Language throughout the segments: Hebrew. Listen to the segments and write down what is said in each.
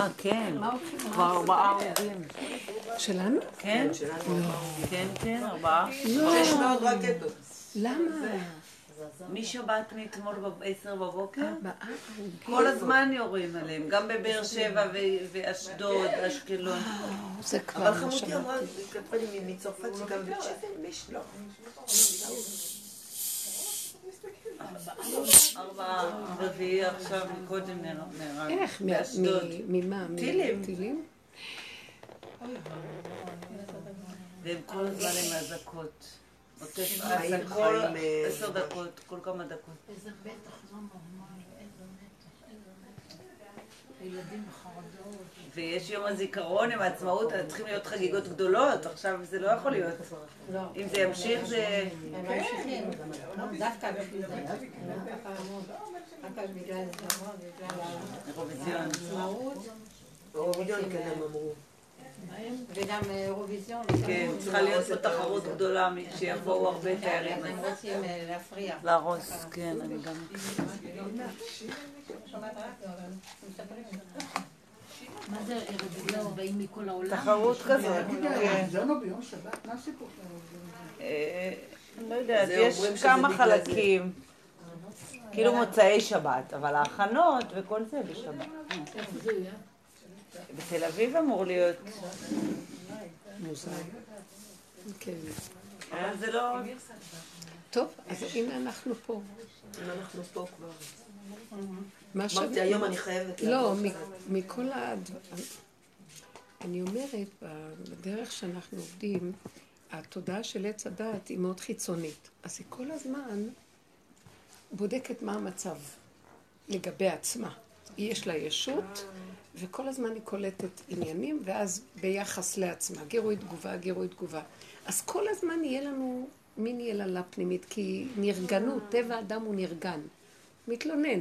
אה, כן. כבר ארבעה הרוגים. שלנו? כן? כן, כן, ארבעה. לא. 600 רקטות. למה? משבת מאתמול בעשר בבוקר, ארבעה הרוגים. כל הזמן יורים עליהם, גם בבאר שבע ואשדוד, אשקלון. זה אבל כבר לא חמותי שמעתי. אמרה, כתבה לי מצרפת שגם בצ'פן יש לא. ארבעה, רביעי עכשיו, קודם נהרג. איך? ממה? טילים. טילים? והם כל הזמן עם אזעקות. עוטף חיים, עזה כל אה, עשר. דקות, כל כמה דקות. איזה בטח לא נורמלי, איזה מתח, איזה מתח. ילדים. ויש יום הזיכרון עם העצמאות, צריכים להיות חגיגות גדולות, עכשיו זה לא יכול להיות. אם זה ימשיך זה... באירוויזיון כן. וגם אירוויזיון. כן, צריכה להיות פה תחרות גדולה, שיבואו הרבה תיירים. הם רוצים אה, להפריע. להרוס, כן, אני גם... מה זה אירוויזיון? באים מכל העולם? תחרות כזאת, כן. לא? אה, לא יודעת, זה יש כמה חלקים. כאילו מוצאי שבת, אבל ההכנות וכל זה בשבת. יהיה? בתל אביב אמור להיות. כן. זה לא... טוב, אז הנה אנחנו פה. אם אנחנו פה כבר. מה ש... אמרתי, היום אני חייבת לא, לעבור. מכל ה... אני אומרת, בדרך שאנחנו עובדים, התודעה של עץ הדעת היא מאוד חיצונית. אז היא כל הזמן בודקת מה המצב לגבי עצמה. יש לה ישות, וכל הזמן היא קולטת עניינים, ואז ביחס לעצמה, גירוי תגובה, גירוי תגובה. אז כל הזמן יהיה לנו מין יללה פנימית, כי נרגנות, טבע האדם הוא נרגן. מתלונן.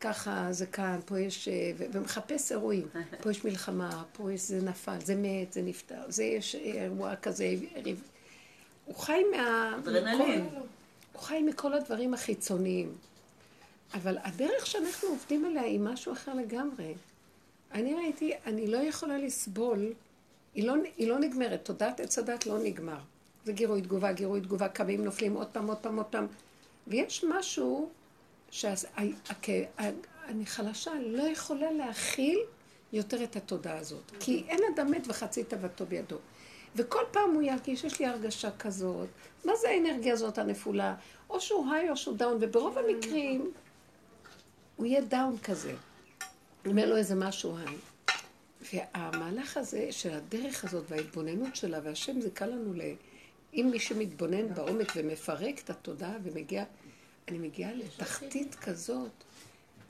ככה זה כאן, פה יש, אה, ומחפש אירועים. פה יש מלחמה, פה יש זה נפל, זה מת, זה נפטר, זה יש אירוע כזה, ריב. הוא חי מה... אדרנלין. הוא חי מכל הדברים החיצוניים. אבל הדרך שאנחנו עובדים עליה היא משהו אחר לגמרי. אני ראיתי, אני לא יכולה לסבול, היא לא, היא לא נגמרת, תודעת עץ הדת לא נגמר. זה גירוי תגובה, גירוי תגובה, קמים נופלים עוד פעם, עוד פעם, עוד פעם. ויש משהו שאני חלשה, לא יכולה להכיל יותר את התודעה הזאת. כי אין אדם מת וחצי תאוותו בידו. וכל פעם הוא ירגיש, יש לי הרגשה כזאת, מה זה האנרגיה הזאת הנפולה? או שהוא high או שהוא down, וברוב המקרים הוא יהיה down כזה. אין לו איזה משהו high. והמהלך הזה של הדרך הזאת וההתבוננות שלה, והשם זיכה לנו ל... אם מי שמתבונן בעומק ומפרק את התודעה ומגיע, אני מגיעה לתחתית כזאת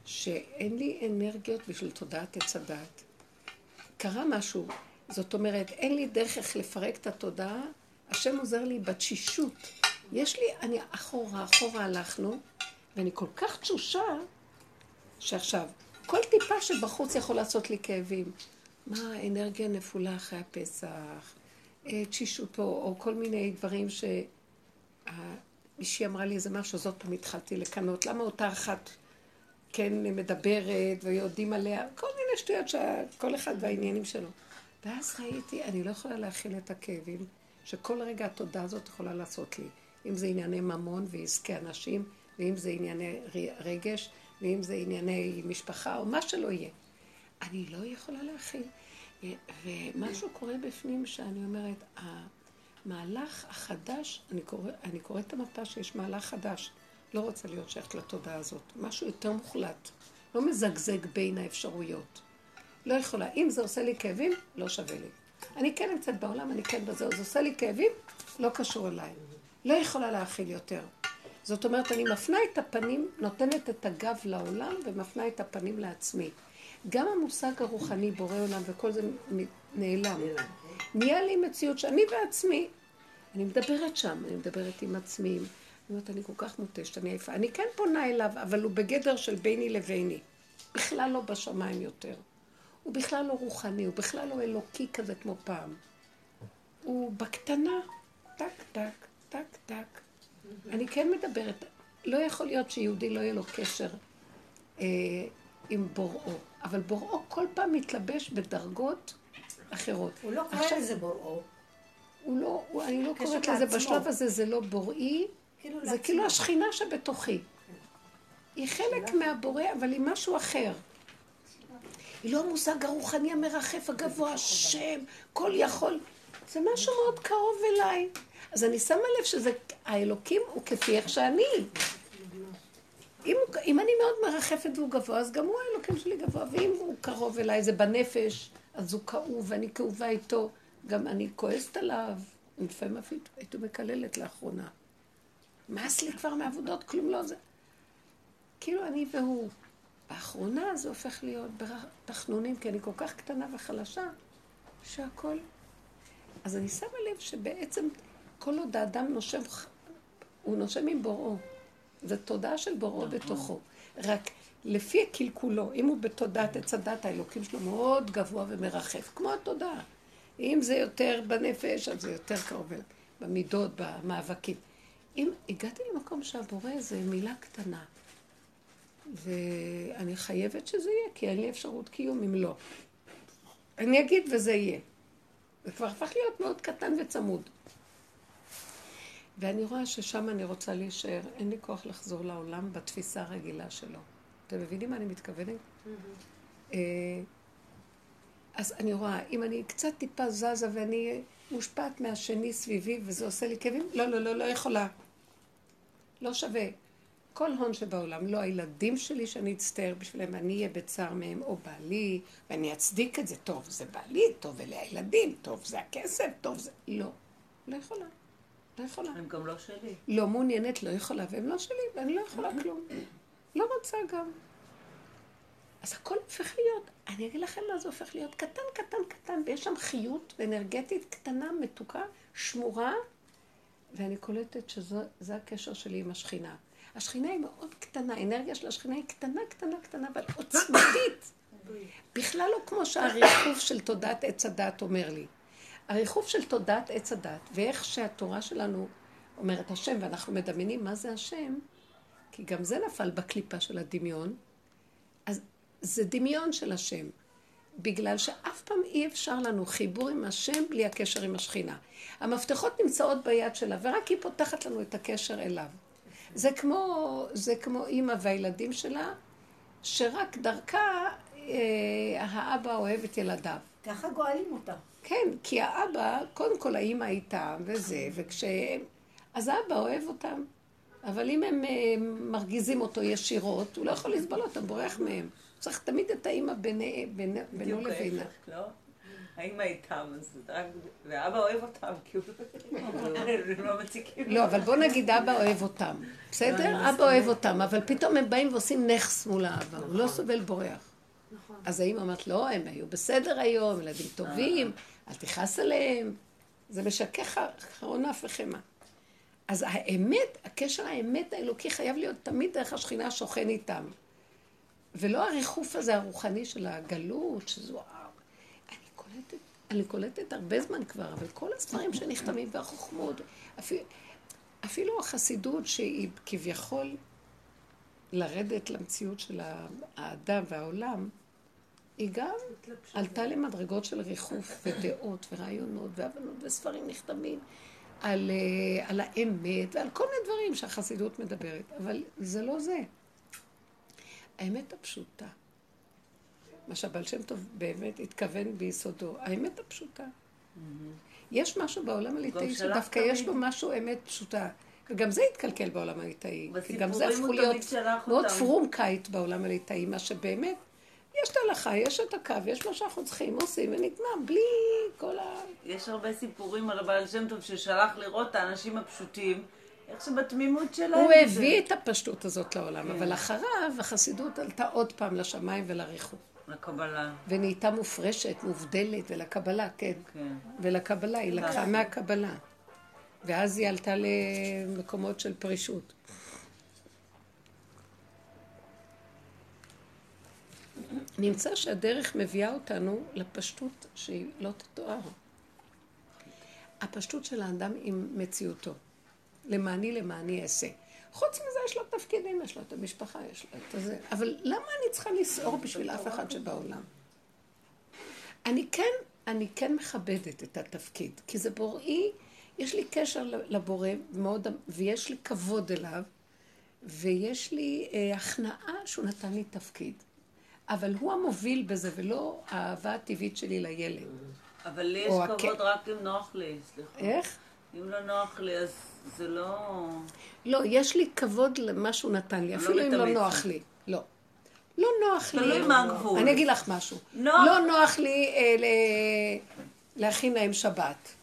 שאין לי אנרגיות בשביל תודעת עץ הדעת. קרה משהו, זאת אומרת, אין לי דרך איך לפרק את התודעה, השם עוזר לי בתשישות. יש לי, אני אחורה, אחורה הלכנו, ואני כל כך תשושה, שעכשיו, כל טיפה שבחוץ יכול לעשות לי כאבים. מה האנרגיה נפולה אחרי הפסח, אה, תשישות או, או כל מיני דברים ש... מישהי אמרה לי איזה משהו, עוד פעם התחלתי לקנות. למה אותה אחת כן מדברת ויודעים עליה? כל מיני שטויות שכל אחד והעניינים שלו. ואז ראיתי, אני לא יכולה להכיל את הכאבים שכל רגע התודעה הזאת יכולה לעשות לי. אם זה ענייני ממון ועסקי אנשים, ואם זה ענייני רגש, ואם זה ענייני משפחה, או מה שלא יהיה. אני לא יכולה להכיל. ומשהו קורה בפנים שאני אומרת, המהלך החדש, אני, קורא, אני קוראת את המפה שיש מהלך חדש. לא רוצה להיות שייכת לתודעה הזאת. משהו יותר מוחלט. לא מזגזג בין האפשרויות. לא יכולה. אם זה עושה לי כאבים, לא שווה לי. אני כן נמצאת בעולם, אני כן בזה. זה עושה לי כאבים, לא קשור אליי. לא יכולה להכיל יותר. זאת אומרת, אני מפנה את הפנים, נותנת את הגב לעולם ומפנה את הפנים לעצמי. גם המושג הרוחני, בורא עולם וכל זה נעלם. נהיה לי מציאות שאני ועצמי. אני מדברת שם, אני מדברת עם עצמי. אני אומרת, אני כל כך מותשת, אני עייפה. אני כן פונה אליו, אבל הוא בגדר של ביני לביני. בכלל לא בשמיים יותר. הוא בכלל לא רוחני, הוא בכלל לא אלוקי כזה כמו פעם. הוא בקטנה, טק, טק, טק, טק. אני כן מדברת, לא יכול להיות שיהודי לא יהיה לו קשר אה, עם בוראו. אבל בוראו כל פעם מתלבש בדרגות אחרות. הוא לא קורא לזה בוראו. הוא לא, הוא, אני לא קוראת לזה, לעצמו. בשלב הזה זה לא בוראי, כאילו זה לעצמו. כאילו השכינה שבתוכי. היא חלק מהבורא, אבל היא משהו אחר. היא לא המושג הרוחני המרחף הגבוה, השם, כל יכול. זה משהו מאוד קרוב אליי. אז אני שמה לב שזה, האלוקים הוא כפי איך שאני. אם, הוא- אם אני מאוד מרחפת והוא גבוה, אז גם הוא האלוקים שלי גבוה. ואם הוא קרוב אליי, זה בנפש, אז הוא כאוב ואני כאובה איתו. גם אני כועסת עליו. לפעמים אפילו הייתי מקללת לאחרונה. מאס לי כבר מעבודות, כלום לא זה. כאילו אני והוא. באחרונה זה הופך להיות בתחנונים, כי אני כל כך קטנה וחלשה, שהכל... אז אני שמה לב שבעצם כל עוד האדם נושם, הוא נושם עם בוראו. זו תודעה של בוראו בתוכו. רק לפי קלקולו, אם הוא בתודעת עץ הדת, האלוקים שלו מאוד גבוה ומרחף, כמו התודעה. אם זה יותר בנפש, אז זה יותר קרוב אליו, במידות, במאבקים. אם הגעתי למקום שהבורא זה מילה קטנה, ואני חייבת שזה יהיה, כי אין לי אפשרות קיום אם לא. אני אגיד וזה יהיה. זה כבר הפך להיות מאוד קטן וצמוד. ואני רואה ששם אני רוצה להישאר, אין לי כוח לחזור לעולם בתפיסה הרגילה שלו. אתם מבינים מה אני מתכוונת? אה, אז אני רואה, אם אני קצת טיפה זזה ואני מושפעת מהשני סביבי וזה עושה לי כאבים, לא, לא, לא, לא יכולה. לא שווה. כל הון שבעולם, לא הילדים שלי שאני אצטער בשבילם, אני אהיה בצער מהם, או בעלי, ואני אצדיק את זה, טוב, זה בעלי, טוב, אלה הילדים, טוב, זה הכסף, טוב, זה... לא, לא יכולה. לא יכולה. הם גם לא שלי. לא מעוניינת, לא יכולה, והם לא שלי, ואני לא יכולה כלום. לא רוצה גם. אז הכל הופך להיות, אני אגיד לכם מה זה הופך להיות, קטן, קטן, קטן, ויש שם חיות אנרגטית קטנה, מתוקה, שמורה, ואני קולטת שזה הקשר שלי עם השכינה. השכינה היא מאוד קטנה, האנרגיה של השכינה היא קטנה, קטנה, קטנה, אבל עוצמתית. בכלל לא כמו שהריחוף של תודעת עץ הדת אומר לי. הריחוף של תודעת עץ הדת, ואיך שהתורה שלנו אומרת השם, ואנחנו מדמיינים מה זה השם, כי גם זה נפל בקליפה של הדמיון, זה דמיון של השם. בגלל שאף פעם אי אפשר לנו חיבור עם השם בלי הקשר עם השכינה. המפתחות נמצאות ביד שלה, ורק היא פותחת לנו את הקשר אליו. זה כמו, זה כמו אימא והילדים שלה, שרק דרכה אה, האבא אוהב את ילדיו. ככה גואלים אותה. כן, כי האבא, קודם כל האימא איתם וזה, וכשהם... אז האבא אוהב אותם. אבל אם הם אה, מרגיזים אותו ישירות, הוא לא יכול לסבול אותם, בורח מהם. צריך תמיד את האימא בינו בדיוק לבינה. ההפך, לא? האמא איתם. ואבא אוהב אותם, כי הוא... הם לא מציקים. לא, אבל בוא נגיד אבא אוהב אותם. לא, בסדר? אבא אוהב אותם, אבל פתאום הם באים ועושים נכס מול האבא, הוא לא סובל בורח. אז האמא אומרת, לא, הם היו בסדר היום, ילדים טובים, אל תכעס עליהם. זה משכך אחרון אף וחמא. אז האמת, הקשר האמת האלוקי חייב להיות תמיד דרך השכינה השוכן איתם. ולא הריחוף הזה הרוחני של הגלות, שזו... אני קולטת, אני קולטת הרבה זמן כבר, אבל כל הספרים שנכתבים והחוכמות, אפילו, אפילו החסידות שהיא כביכול לרדת למציאות של האדם והעולם, היא גם עלתה למדרגות של ריחוף ודעות ורעיונות והבנות וספרים נכתבים על, אה, על האמת ועל כל מיני דברים שהחסידות מדברת, אבל זה לא זה. האמת הפשוטה, מה שהבעל שם טוב באמת התכוון ביסודו, האמת הפשוטה. יש משהו בעולם הליטאי שדווקא יש. בו משהו אמת פשוטה. וגם זה התקלקל בעולם הליטאי. כי גם זה הפכו להיות מאוד. פרומקאית בעולם הליטאי, מה שבאמת, יש את ההלכה, יש את הקו, יש מה שאנחנו צריכים, עושים ונגמר, בלי כל ה... יש הרבה סיפורים על הבעל שם טוב ששלח לראות את האנשים הפשוטים, איך שבתמימות שלהם... הוא זה- הביא את הפשטות הזאת לעולם, אבל אחריו החסידות עלתה עוד פעם לשמיים ולריחוף. לקבלה, ונהייתה מופרשת, מובדלת, ולקבלה, כן. כן. ולקבלה, היא לקחה מהקבלה. ואז היא עלתה למקומות של פרישות. נמצא שהדרך מביאה אותנו לפשטות שהיא לא תתואר. הפשטות של האדם עם מציאותו. למעני למעני אעשה. חוץ מזה יש לו תפקידים, יש לו את המשפחה, יש לו את זה. אבל למה אני צריכה לסעור בשביל אף אחד שבעולם? אני כן, אני כן מכבדת את התפקיד, כי זה בוראי, יש לי קשר לבורא מאוד, ויש לי כבוד אליו, ויש לי אה, הכנעה שהוא נתן לי תפקיד. אבל הוא המוביל בזה, ולא האהבה הטבעית שלי לילד. אבל לי יש כבוד הכ- רק אם נוח לי, סליחה. איך? אם לא נוח לי, אז זה לא... לא, יש לי כבוד למה שהוא נתן לי, לא אפילו אם לא. נוח לי. לא. לא נוח לי. תלוי מה הגבול. אני אגיד לך משהו. לא נוח לי אה, להכין להם שבת.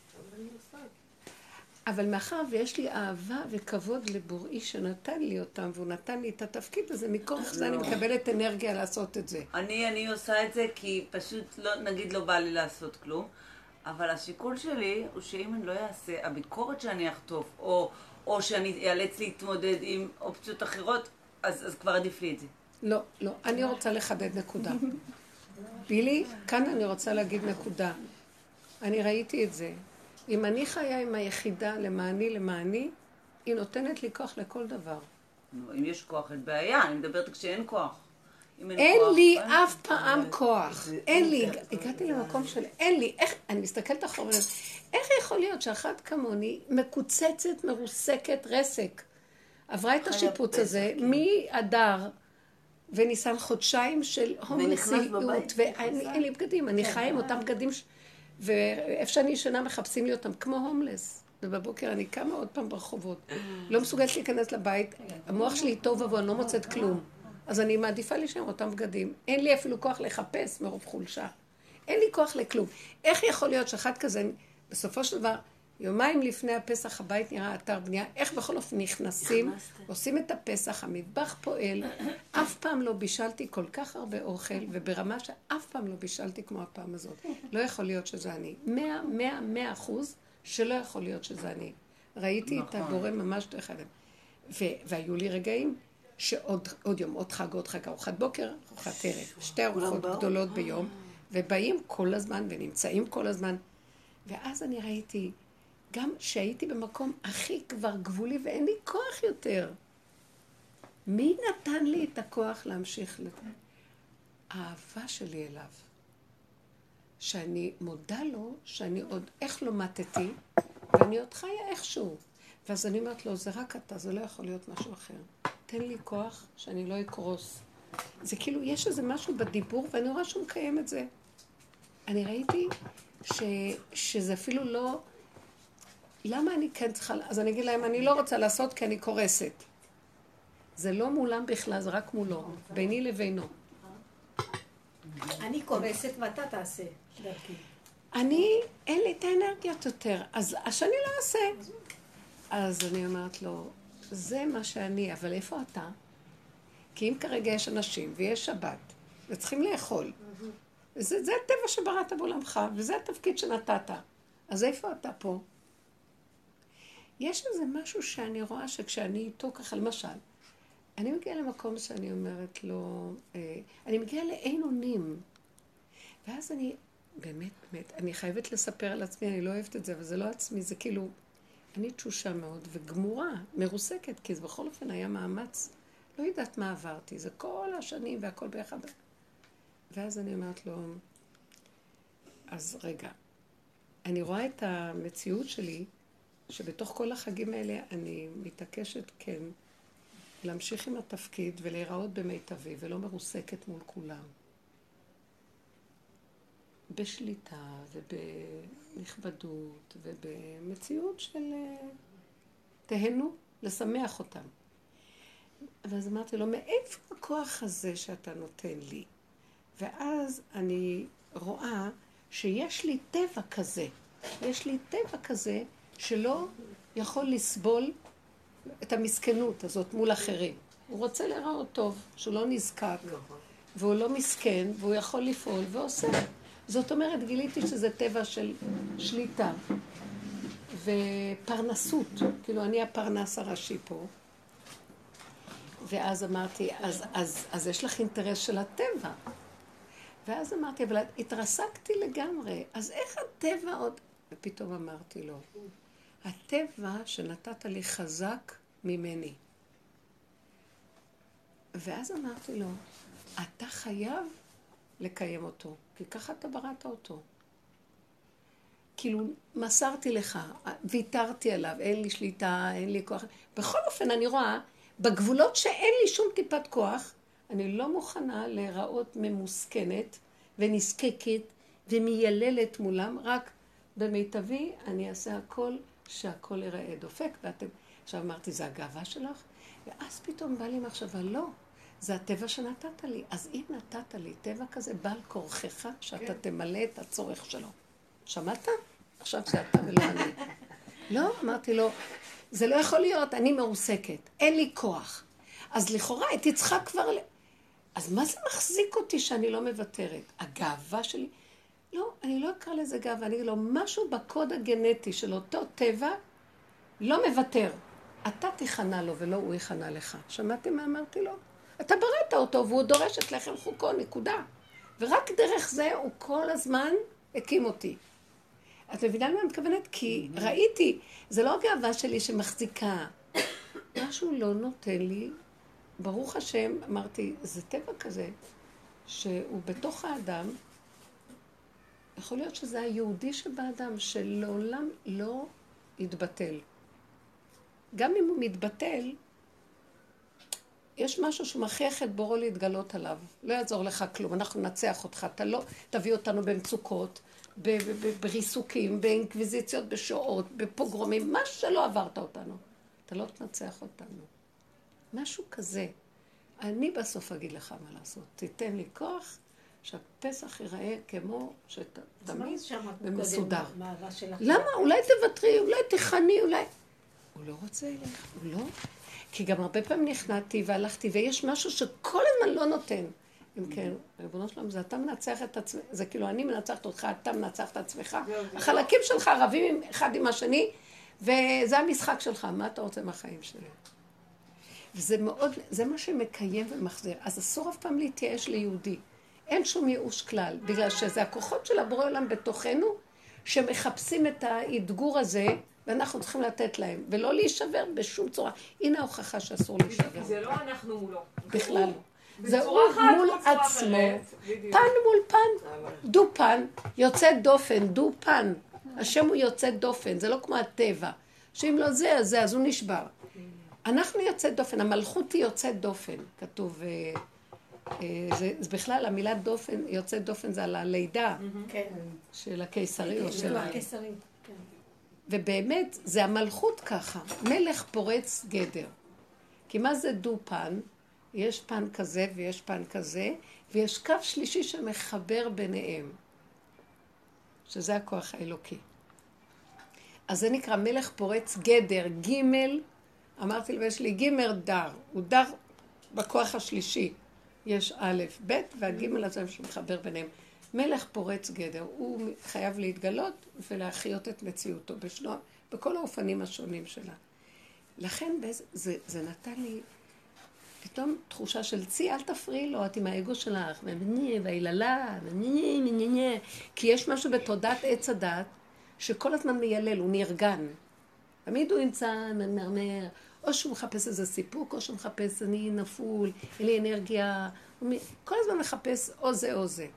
אבל מאחר ויש לי אהבה וכבוד לבוראי שנתן לי אותם, והוא נתן לי את התפקיד הזה, מכוח זה אני מקבלת אנרגיה לעשות את זה. אני, אני עושה את זה כי פשוט, לא, נגיד, לא בא לי לעשות כלום, אבל השיקול שלי הוא שאם אני לא אעשה, הביקורת שאני אחטוף, או, או שאני אאלץ להתמודד עם אופציות אחרות, אז, אז כבר עדיף לי את זה. לא, לא. אני רוצה לחדד נקודה. בילי, כאן אני רוצה להגיד נקודה. אני ראיתי את זה. אם אני חיה עם היחידה למעני למעני, היא נותנת לי כוח לכל דבר. נו, אם יש כוח, אין בעיה, אני מדברת כשאין כוח. אם אין לי אף פעם כוח. אין לי. הגעתי למקום של אין לי. איך, אני מסתכלת אחורה, איך יכול להיות שאחת כמוני מקוצצת, מרוסקת, רסק, עברה את השיפוץ הזה מאדר וניסן חודשיים של הומלסיות. ואין לי בגדים, אני חיה עם אותם בגדים, ואיפה שאני ישנה מחפשים לי אותם כמו הומלס. ובבוקר אני קמה עוד פעם ברחובות. לא מסוגלת להיכנס לבית, המוח שלי טוב ובוא, אני לא מוצאת כלום. אז אני מעדיפה להישאר אותם בגדים. אין לי אפילו כוח לחפש מרוב חולשה. אין לי כוח לכלום. איך יכול להיות שאחד כזה, בסופו של דבר, יומיים לפני הפסח הבית נראה אתר בנייה, איך בכל אופן נכנסים, עושים את הפסח, המטבח פועל, אף פעם לא בישלתי כל כך הרבה אוכל, וברמה שאף פעם לא בישלתי כמו הפעם הזאת. לא יכול להיות שזה אני. מאה, מאה, מאה אחוז שלא יכול להיות שזה אני. ראיתי את הבורא ממש דרך. ו- והיו לי רגעים שעוד עוד יום, עוד חג, עוד חג, ארוחת בוקר, ארוחת ערב, שתי ארוחות? גדולות ביום, ובאים כל הזמן ונמצאים כל הזמן. ואז אני ראיתי, גם שהייתי במקום הכי כבר גבולי ואין לי כוח יותר. מי נתן לי את הכוח להמשיך לזה? האהבה שלי אליו. שאני מודה לו שאני עוד איך לא מתתי, ואני עוד חיה איכשהו. ואז אני אומרת לו, זה רק אתה, זה לא יכול להיות משהו אחר. תן לי כוח שאני לא אקרוס. זה כאילו, יש איזה משהו בדיבור, ואני רואה שהוא מקיים את זה. אני ראיתי ש, שזה אפילו לא... למה אני כן צריכה... אז אני אגיד להם, אני לא רוצה לעשות כי אני קורסת. זה לא מולם בכלל, זה רק מולו, ביני לבינו. אני קורסת ואתה תעשה. אני, אין לי את האנרגיות יותר, אז שאני לא אעשה. אז אני אומרת לו, זה מה שאני, אבל איפה אתה? כי אם כרגע יש אנשים ויש שבת, וצריכים לאכול, וזה, זה הטבע שבראת בעולמך, וזה התפקיד שנתת. אז איפה אתה פה? יש איזה משהו שאני רואה שכשאני איתו ככה, למשל, אני מגיעה למקום שאני אומרת לו, אה, אני מגיעה לאין אונים. ואז אני, באמת, באמת, אני חייבת לספר על עצמי, אני לא אוהבת את זה, אבל זה לא עצמי, זה כאילו, אני תשושה מאוד וגמורה, מרוסקת, כי זה בכל אופן היה מאמץ. לא יודעת מה עברתי, זה כל השנים והכל ביחד. ואז אני אומרת לו, אז רגע, אני רואה את המציאות שלי, שבתוך כל החגים האלה אני מתעקשת, כן, להמשיך עם התפקיד ולהיראות במיטבי ולא מרוסקת מול כולם. בשליטה ובנכבדות ובמציאות של אה, תהנו, לשמח אותם. ואז אמרתי לו, מאיפה הכוח הזה שאתה נותן לי? ואז אני רואה שיש לי טבע כזה. יש לי טבע כזה שלא יכול לסבול את המסכנות הזאת מול אחרים. הוא רוצה להיראות טוב, שהוא לא נזקק, והוא לא מסכן, והוא יכול לפעול ועושה. זאת אומרת, גיליתי שזה טבע של שליטה ופרנסות. כאילו, אני הפרנס הראשי פה. ואז אמרתי, אז, אז, אז יש לך אינטרס של הטבע. ואז אמרתי, אבל התרסקתי לגמרי, אז איך הטבע עוד... ופתאום אמרתי לו, הטבע שנתת לי חזק ממני. ואז אמרתי לו, אתה חייב לקיים אותו, כי ככה אתה בראת אותו. כאילו, מסרתי לך, ויתרתי עליו, אין לי שליטה, אין לי כוח. בכל אופן, אני רואה, בגבולות שאין לי שום טיפת כוח, אני לא מוכנה להיראות ממוסכנת ונזקקת ומייללת מולם, רק במיטבי אני אעשה הכל שהכל ייראה דופק. ואתם, עכשיו אמרתי, זה הגאווה שלך? ואז פתאום בא לי מחשבה, לא, זה הטבע שנתת לי. אז אם נתת לי טבע כזה, בעל כורכך, שאתה כן. תמלא את הצורך שלו. שמעת? עכשיו זה אתה ולא אני. לא, אמרתי לו, זה לא יכול להיות, אני מרוסקת, אין לי כוח. אז לכאורה הייתי צריכה כבר... אז מה זה מחזיק אותי שאני לא מוותרת? הגאווה שלי? לא, אני לא אקרא לזה גאווה, אני אגיד לו, משהו בקוד הגנטי של אותו טבע לא מוותר. אתה תיכנע לו ולא הוא ייכנע לך. שמעתם מה אמרתי לו? אתה בראת אותו והוא דורש את לחם חוקו, נקודה. ורק דרך זה הוא כל הזמן הקים אותי. את מבינה למה אני מתכוונת? כי ראיתי, זה לא הגאווה שלי שמחזיקה. משהו לא נותן לי, ברוך השם, אמרתי, זה טבע כזה, שהוא בתוך האדם, יכול להיות שזה היהודי שבאדם, שלעולם לא יתבטל. גם אם הוא מתבטל, יש משהו שמכריח את בורו להתגלות עליו. לא יעזור לך כלום, אנחנו ננצח אותך. אתה לא תביא אותנו במצוקות, בריסוקים, באינקוויזיציות, בשואות, בפוגרומים, מה שלא עברת אותנו. אתה לא תנצח אותנו. משהו כזה. אני בסוף אגיד לך מה לעשות. תיתן לי כוח שהפסח ייראה כמו שתמיד ומסודר. למה? אולי תוותרי, אולי תכני, אולי... הוא לא רוצה אלייך, הוא לא. כי גם הרבה פעמים נכנעתי והלכתי, ויש משהו שכל הזמן לא נותן. אם כן, ריבונו שלום, זה אתה מנצח את עצמך, זה כאילו אני מנצחת אותך, אתה מנצח את עצמך. החלקים שלך רבים אחד עם השני, וזה המשחק שלך, מה אתה רוצה מהחיים שלי? וזה מאוד, זה מה שמקיים ומחזיר. אז אסור אף פעם להתייאש ליהודי. אין שום ייאוש כלל, בגלל שזה הכוחות של הבורא עולם בתוכנו, שמחפשים את האתגור הזה, ואנחנו צריכים לתת להם, ולא להישבר בשום צורה. הנה ההוכחה שאסור להישבר. זה לא אנחנו מולו. בכלל. זה הוא מול עצמו, פן מול פן, דו פן, יוצא דופן, דו פן. השם הוא יוצא דופן, זה לא כמו הטבע. שאם לא זה, אז זה, אז הוא נשבר. אנחנו יוצא דופן, המלכות היא יוצאת דופן, כתוב, אה, אה, זה, זה בכלל, המילה דופן, יוצאת דופן זה על הלידה כן. של הקיסרי או של ה... הקיסרי. ובאמת, זה המלכות ככה, מלך פורץ גדר. כי מה זה דו פן? יש פן כזה ויש פן כזה, ויש קו שלישי שמחבר ביניהם, שזה הכוח האלוקי. אז זה נקרא מלך פורץ גדר, ג' אמרתי לו, יש לי ג' דר, הוא דר בכוח השלישי. יש א', ב', והג' הזה שמחבר ביניהם. מלך פורץ גדר, הוא חייב להתגלות ולהחיות את מציאותו בשנו, בכל האופנים השונים שלה. לכן זה, זה נתן לי פתאום תחושה של צי, אל תפריעי לו, את עם האגו שלך, והיללה, כי יש משהו בתודעת עץ הדת שכל הזמן מיילל, הוא נרגן. תמיד הוא ימצא מרמר, או שהוא מחפש איזה סיפוק, או שהוא מחפש, אני נפול, אין לי אנרגיה, כל הזמן מחפש או זה או זה.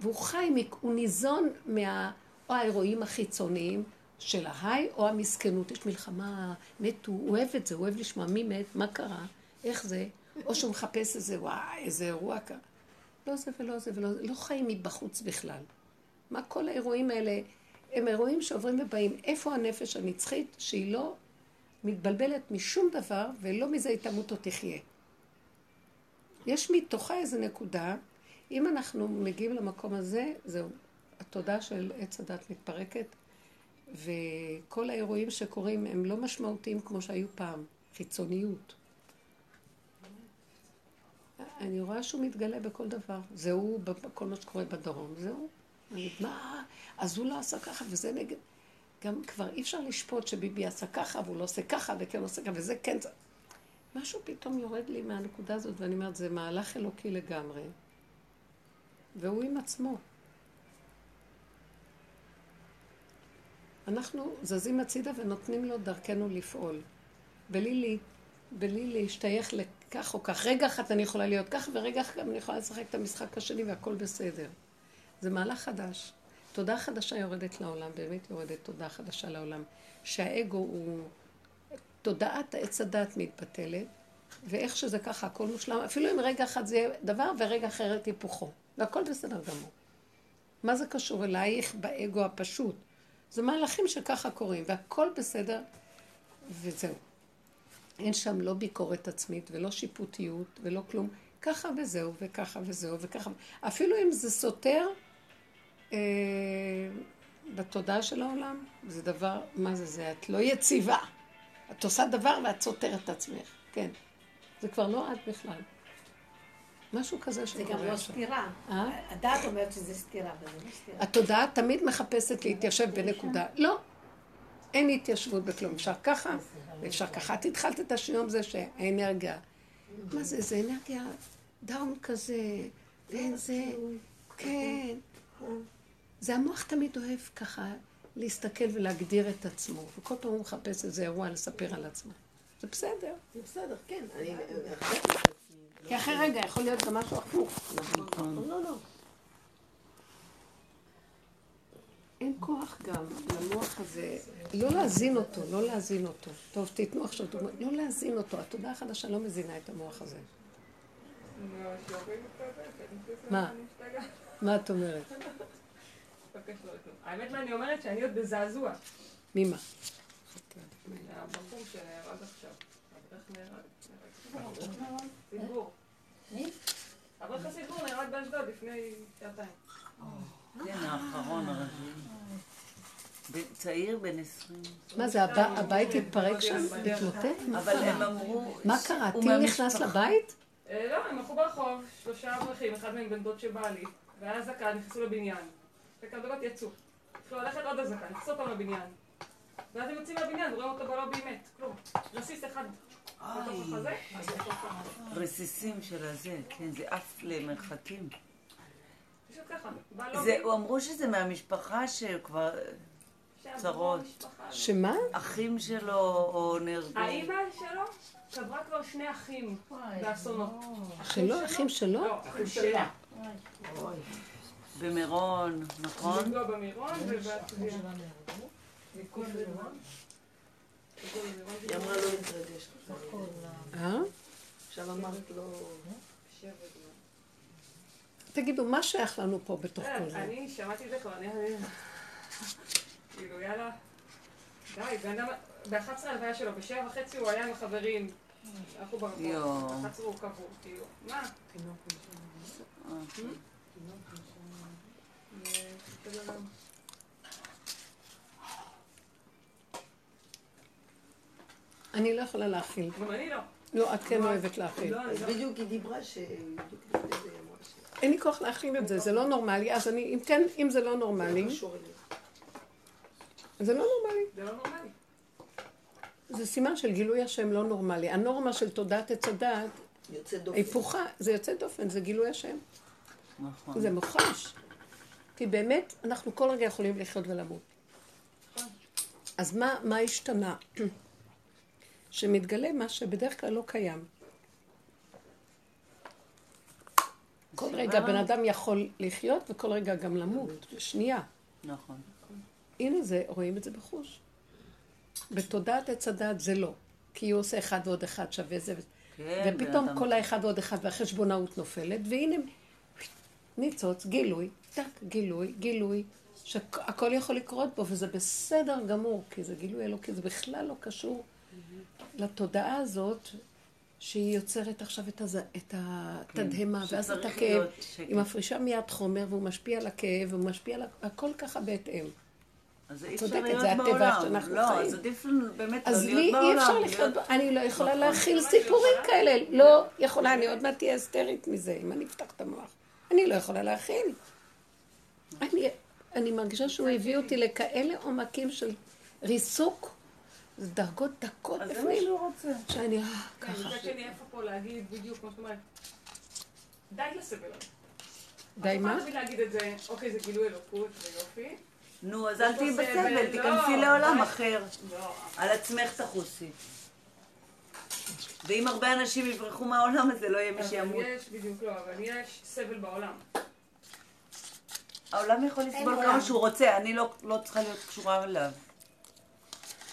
והוא חי, הוא ניזון מה... או האירועים החיצוניים של ההיי, או המסכנות. יש מלחמה, מתו, הוא אוהב את זה, הוא אוהב לשמוע מי מת, מה קרה. איך זה? או שהוא מחפש איזה, וואי, איזה אירוע ככה. לא זה ולא זה ולא זה, לא חיים מבחוץ בכלל. מה כל האירועים האלה? הם אירועים שעוברים ובאים. איפה הנפש הנצחית שהיא לא מתבלבלת משום דבר ולא מזה היא תמות או תחיה. יש מתוכה איזו נקודה, אם אנחנו מגיעים למקום הזה, זהו, התודעה של עץ הדת מתפרקת, וכל האירועים שקורים הם לא משמעותיים כמו שהיו פעם, חיצוניות. אני רואה שהוא מתגלה בכל דבר. זה הוא, בכל מה שקורה בדרום, זה הוא. אני, מה? אז הוא לא עשה ככה, וזה נגד... גם כבר אי אפשר לשפוט שביבי עשה ככה, והוא לא עושה ככה, וכן עושה ככה, וזה כן... משהו פתאום יורד לי מהנקודה הזאת, ואני אומרת, זה מהלך אלוקי לגמרי. והוא עם עצמו. אנחנו זזים הצידה ונותנים לו דרכנו לפעול. בלי בלי להשתייך לכך או כך. רגע אחת אני יכולה להיות כך, ורגע אחת אני יכולה לשחק את המשחק השני והכל בסדר. זה מהלך חדש. תודה חדשה יורדת לעולם, באמת יורדת תודה חדשה לעולם. שהאגו הוא... תודעת עץ הדת מתבטלת, ואיך שזה ככה, הכל מושלם. אפילו אם רגע אחד זה יהיה דבר, ורגע אחרת היפוכו. והכל בסדר גמור. מה זה קשור אלייך באגו הפשוט? זה מהלכים שככה קורים, והכל בסדר, וזהו. אין שם לא ביקורת עצמית ולא שיפוטיות ולא כלום. ככה וזהו, וככה וזהו, וככה. אפילו אם זה סותר אה, בתודעה של העולם, זה דבר, מה זה זה? את לא יציבה. את עושה דבר ואת סותרת את עצמך. כן. זה כבר לא את בכלל. משהו כזה זה שקורה גם לא. סתירה. אה? הדעת אומרת שזה סתירה, אבל זה לא סתירה. התודעה תמיד מחפשת להתיישב בנקודה. לא, אין התיישבות בכלום. אפשר ככה, ואפשר ככה. את התחלת את השיעור עם זה שהאנרגיה, מה זה, זה אנרגיה דאון כזה, ואין זה, כן. זה המוח תמיד אוהב ככה להסתכל ולהגדיר את עצמו, וכל פעם הוא מחפש איזה אירוע לספר על עצמו. זה בסדר. זה בסדר, כן. אני החלטתי את עצמי. כי אחרי רגע יכול להיות גם משהו הפוך. נכון. לא, לא. אין כוח גם למוח הזה, לא להזין אותו, לא להזין אותו. טוב, תיתנו עכשיו דוגמא, לא להזין אותו. התודעה החדשה לא מזינה את המוח הזה. מה? מה את אומרת? האמת מה אני אומרת שאני עוד בזעזוע. ממה? הבחור שנהרג עכשיו. אברך נהרג. סיפור. מי? אברך הסיפור נהרג באשדוד לפני שעתיים. כן, האחרון צעיר בן 20. מה זה, הב- הבית התפרק שם? התמוטט? מה אבל הם קרה? אמרו... מה קרה? טיל נכנס. לבית? אה, לא, הם הלכו ברחוב, שלושה אברכים, אחד מהם בן דוד שבעלי, והיה אזעקה, נכנסו לבניין. שתי כדורות יצאו. התחילו ללכת עוד אזעקה, נכנסו אותם לבניין. ואז הם יוצאים מהבניין ורואים אותו בלובי מת, כלום. רסיס אחד. רסיסים של הזה, כן, זה עף למרחקים. פשוט ככה, בלובי. זה, אמרו שזה מהמשפחה שכבר צרות. שמה? אחים שלו או נהרגו. האימא שלו שברה כבר שני אחים באסונות. שלו? אחים שלו? לא, אחים שלה. במירון, נכון? לפגוע במירון ובתביעה. היא אמרה לא להתרגש. אה? עכשיו אמרת לו... תגידו, מה שייך לנו פה בתוך כל זה? אני שמעתי את זה כבר, אני... כאילו, יאללה. די, בן אדם... ב-11 הלוויה שלו, בשבע וחצי הוא היה עם החברים. הלכו ברחוב, יואו. עצרו, קבעו, כאילו. מה? זה בסדר גמור. אני לא יכולה להכיל. גם אני לא. לא, את כן אוהבת להכיל. לא, לא. בדיוק היא דיברה ש... אין לי כוח להכיל את זה, זה לא נורמלי. אז אני, אם כן, אם זה לא נורמלי. זה לא נורמלי. זה לא נורמלי. זה סימן של גילוי השם לא נורמלי. הנורמה של תודעת עץ הדעת, יוצא דופן. היפוכה, זה יוצא דופן, זה גילוי השם. נכון. זה מוחש. כי באמת, אנחנו כל רגע יכולים לחיות ולמות. אז מה, מה השתנה? שמתגלה מה שבדרך כלל לא קיים. כל רגע בן אדם יכול לחיות וכל רגע גם למות, בשנייה. נכון. הנה זה, רואים את זה בחוש. בתודעת עץ הדעת זה לא. כי הוא עושה אחד ועוד אחד שווה זה. כן, ופתאום אדם- כל האחד ועוד אחד והחשבונאות נופלת, והנה ניצוץ, גילוי, טק, גילוי, גילוי, שהכל יכול לקרות בו, וזה בסדר גמור, כי זה גילוי אלוקי, זה בכלל לא קשור לתודעה הזאת, שהיא יוצרת עכשיו את, הז... את התדהמה, ואז את הכאב. שקט. היא מפרישה מיד חומר, והוא משפיע על הכאב, והוא משפיע על... הכל ככה בהתאם. אז אי אפשר צודקת, להיות זה הטבע. שאנחנו לא, חיים. אז עדיף לנו באמת לא אז להיות לי בעולם. אי אפשר לחיות, להיות- אני לא יכולה נכון. להכיל סיפורים כאלה, לא יכולה, אני עוד מעט תהיה היסטרית מזה, אם אני אפתח את המוח. אני לא יכולה להכיל. אני, אני מרגישה שהוא הביא אותי לכאלה עומקים של ריסוק, זה דרגות דקות אז זה מה בפנים, שהוא רוצה. שאני, אה, כן, ככה. מצד שני, איפה פה להגיד בדיוק כמו שאת אומרת, די לסבל הזה. די מה? תמיד להגיד את זה, אוקיי, זה גילוי אלוקות, זה יופי. נו, אז אל תהיי בסבל, לא, תיכנסי לעולם די. אחר. לא, על עצמך תחוסי. ואם הרבה אנשים יברחו מהעולם הזה, לא יהיה מי אבל שימות. יש, בדיוק לא, אבל יש סבל בעולם. העולם יכול לסבול כמה שהוא רוצה, אני לא לא צריכה להיות קשורה אליו.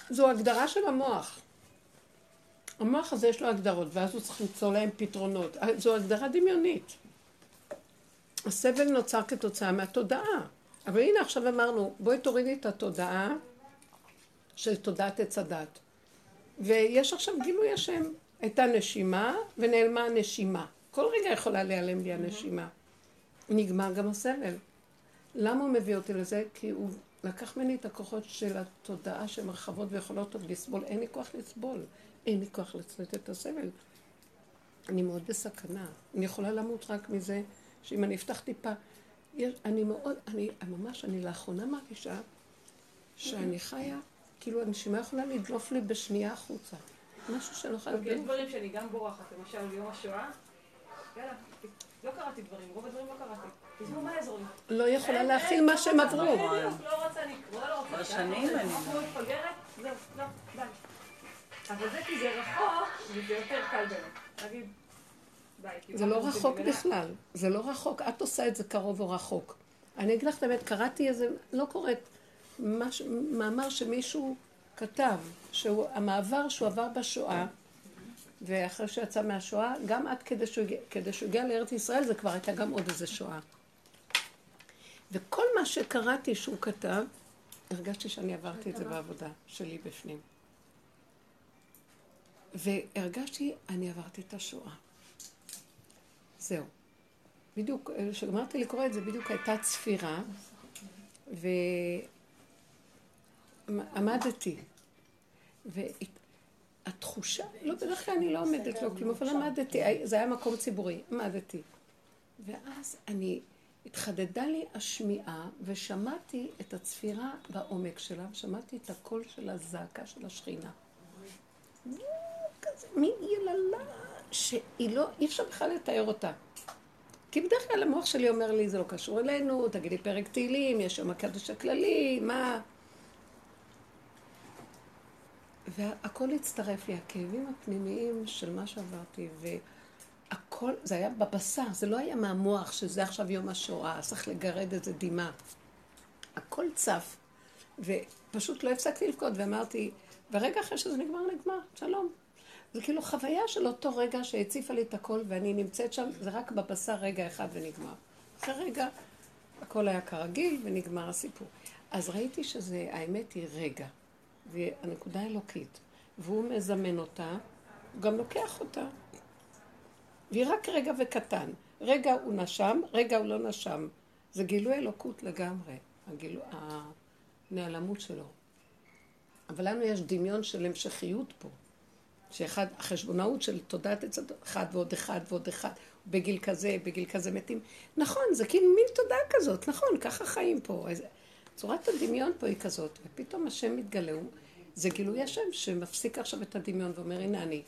זו הגדרה של המוח. המוח הזה יש לו הגדרות, ואז הוא צריך למצוא להם פתרונות. זו הגדרה דמיונית. הסבל נוצר כתוצאה מהתודעה. אבל הנה עכשיו אמרנו, בואי תורידי את התודעה של תודעת עץ הדת. ויש עכשיו גילוי השם. הייתה נשימה ונעלמה הנשימה. כל רגע יכולה להיעלם לי הנשימה. נגמר גם הסבל. למה הוא מביא אותי לזה? כי הוא לקח ממני את הכוחות של התודעה שהן רחבות ויכולות עוד לסבול. אין לי כוח לסבול. אין לי כוח לצאת את הסבל. אני מאוד בסכנה. אני יכולה למות רק מזה שאם אני אפתח טיפה... יש, אני מאוד, אני ממש, אני לאחרונה מרגישה שאני חיה, כאילו הנשימה יכולה לדלוף לי בשנייה החוצה. משהו שאני לא יכולה יש לדלוף. דברים שאני גם בורחת, למשל ביום השואה, יאללה, לא קראתי דברים, רוב הדברים לא קראתי. לא יכולה להכיל מה שהם עברו. לא רוצה לקרוא, לא רוצה... כבר שנים אני- כמו מפגרת, זהו, לא, די. אבל זה כי זה רחוק, וזה יותר קל באמת. להגיד, די. כי זה מה לא רחוק בכלל, זה לא רחוק, את עושה את זה קרוב או רחוק. אני אגיד לך את האמת, קראתי איזה, לא קוראת, מש, מאמר שמישהו כתב, שהמעבר שהוא עבר בשואה, ואחרי שהוא יצא מהשואה, גם עד כדי שהוא, הגיע- כדי שהוא הגיע לארץ ישראל, זה כבר הייתה גם עוד איזה שואה. וכל מה שקראתי שהוא כתב, הרגשתי שאני עברתי את זה בעבודה שלי בפנים. והרגשתי, אני עברתי את השואה. זהו. בדיוק, כשגמרתי לקרוא את זה, בדיוק הייתה צפירה, ועמדתי. והתחושה, לא, בדרך כלל אני לא עומדת לו כלום, אבל עמדתי, זה היה מקום ציבורי, עמדתי. ואז אני, התחדדה לי השמיעה, ושמעתי את הצפירה בעומק שלה, ושמעתי את הקול של הזעקה של השכינה. כזה, מין יללה שהיא לא, אי אפשר בכלל לתאר אותה. כי בדרך כלל המוח שלי אומר לי, זה לא קשור אלינו, תגידי פרק תהילים, יש שם הקדוש הכללי, מה... והכל הצטרף לי, הכאבים הפנימיים של מה שעברתי, והכל, זה היה בבשר, זה לא היה מהמוח, שזה עכשיו יום השואה, צריך לגרד איזה דמעה. הכל צף, ופשוט לא הפסקתי לבכות, ואמרתי, ורגע אחרי שזה נגמר, נגמר, שלום. זה כאילו חוויה של אותו רגע שהציפה לי את הכל, ואני נמצאת שם, זה רק בבשר רגע אחד ונגמר. אחרי רגע, הכל היה כרגיל ונגמר הסיפור. אז ראיתי שזה, האמת היא רגע, והנקודה אלוקית, והוא מזמן אותה, הוא גם לוקח אותה. והיא רק רגע וקטן. רגע הוא נשם, רגע הוא לא נשם. זה גילוי אלוקות לגמרי, הגילו, הנעלמות שלו. אבל לנו יש דמיון של המשכיות פה. שאחד, החשבונאות של תודעת עץ הדת, אחד ועוד אחד ועוד אחד, בגיל כזה, בגיל כזה מתים. נכון, זה כאילו מין תודעה כזאת, נכון, ככה חיים פה. אז צורת הדמיון פה היא כזאת, ופתאום השם מתגלה, זה גילוי השם שמפסיק עכשיו את הדמיון ואומר, הנה אני.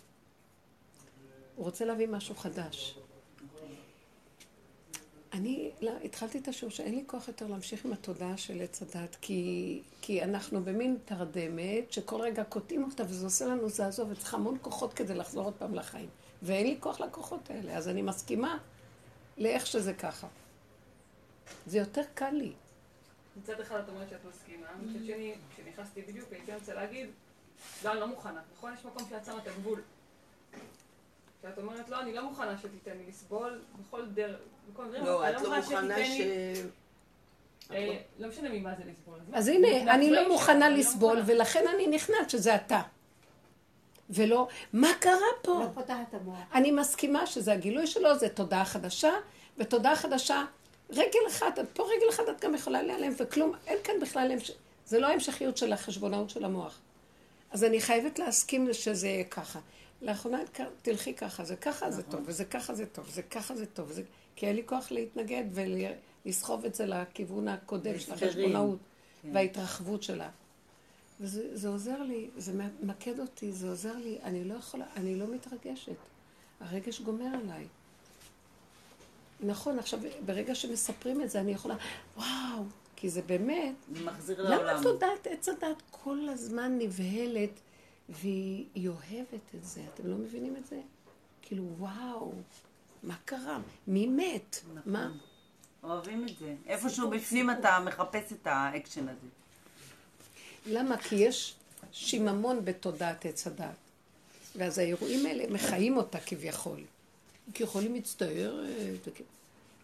הוא רוצה להביא משהו חדש. אני לא, התחלתי את השיעור שאין לי כוח יותר להמשיך עם התודעה של עץ הדת, כי, כי אנחנו במין תרדמת שכל רגע קוטעים אותה וזה עושה לנו זעזוע וצריך המון כוחות כדי לחזור עוד פעם לחיים. ואין לי כוח לכוחות האלה, אז אני מסכימה לאיך שזה ככה. זה יותר קל לי. מצד אחד את אומרת שאת מסכימה, מצד שני, כשנכנסתי בדיוק, הייתי רוצה להגיד, לא, אני לא מוכנה. נכון? יש מקום שאת שמה את הגבול. שאת אומרת, לא, אני לא מוכנה שתיתן לי לסבול בכל דרך, בכל דרך, לא, אני את לא מוכנה ש... אה, לא משנה ממה זה לסבול. אז הנה, זה אני לא החיים מוכנה לא לסבול. ולכן אני נכנעת שזה אתה. ולא, מה קרה פה? לא פותח את המוח. אני מסכימה שזה הגילוי שלו, זה תודעה חדשה, ותודעה חדשה, רגל אחת, את פה רגל אחת את גם יכולה להיעלם, וכלום, אין כאן בכלל. זה לא ההמשכיות של החשבונאות של המוח. אז אני חייבת להסכים שזה יהיה ככה. לאחרונה תלכי ככה, זה ככה זה טוב, וזה ככה זה טוב, זה ככה זה טוב, זה... כי אין לי כוח להתנגד ולסחוב את זה לכיוון הקודם של. החשבונאות וההתרחבות שלה. וזה זה עוזר לי, זה ממקד אותי, זה עוזר לי, אני לא יכולה, אני לא מתרגשת. הרגש גומר עליי. נכון, עכשיו, ברגע שמספרים את זה, אני יכולה, וואו, כי זה באמת, זה מחזיר למה לעולם. תודעת עץ הדעת כל הזמן נבהלת והיא היא אוהבת את זה, אתם לא מבינים את זה? כאילו, וואו, מה קרה? מי מת? נכון. מה? אוהבים את זה. איפשהו בפנים אתה מחפש את האקשן הזה. למה? כי יש שיממון בתודעת עץ הדעת. ואז האירועים האלה מחיים אותה כביכול. כביכול היא מצטערת.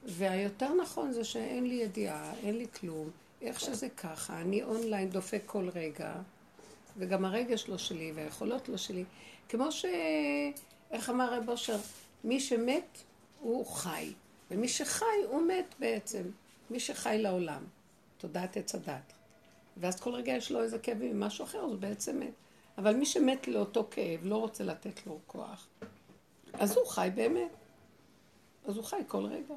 והיותר נכון זה שאין לי ידיעה, אין לי כלום, איך שזה ככה, אני אונליין דופק כל רגע, וגם הרגש לא שלי והיכולות לא שלי. כמו ש... איך אמר רב אושר? מי שמת הוא חי, ומי שחי הוא מת בעצם. מי שחי לעולם, תודעת עץ הדת. ואז כל רגע יש לו איזה כאב עם משהו אחר, אז הוא בעצם מת. אבל מי שמת לאותו כאב, לא רוצה לתת לו כוח, אז הוא חי באמת. אז הוא חי כל רגע.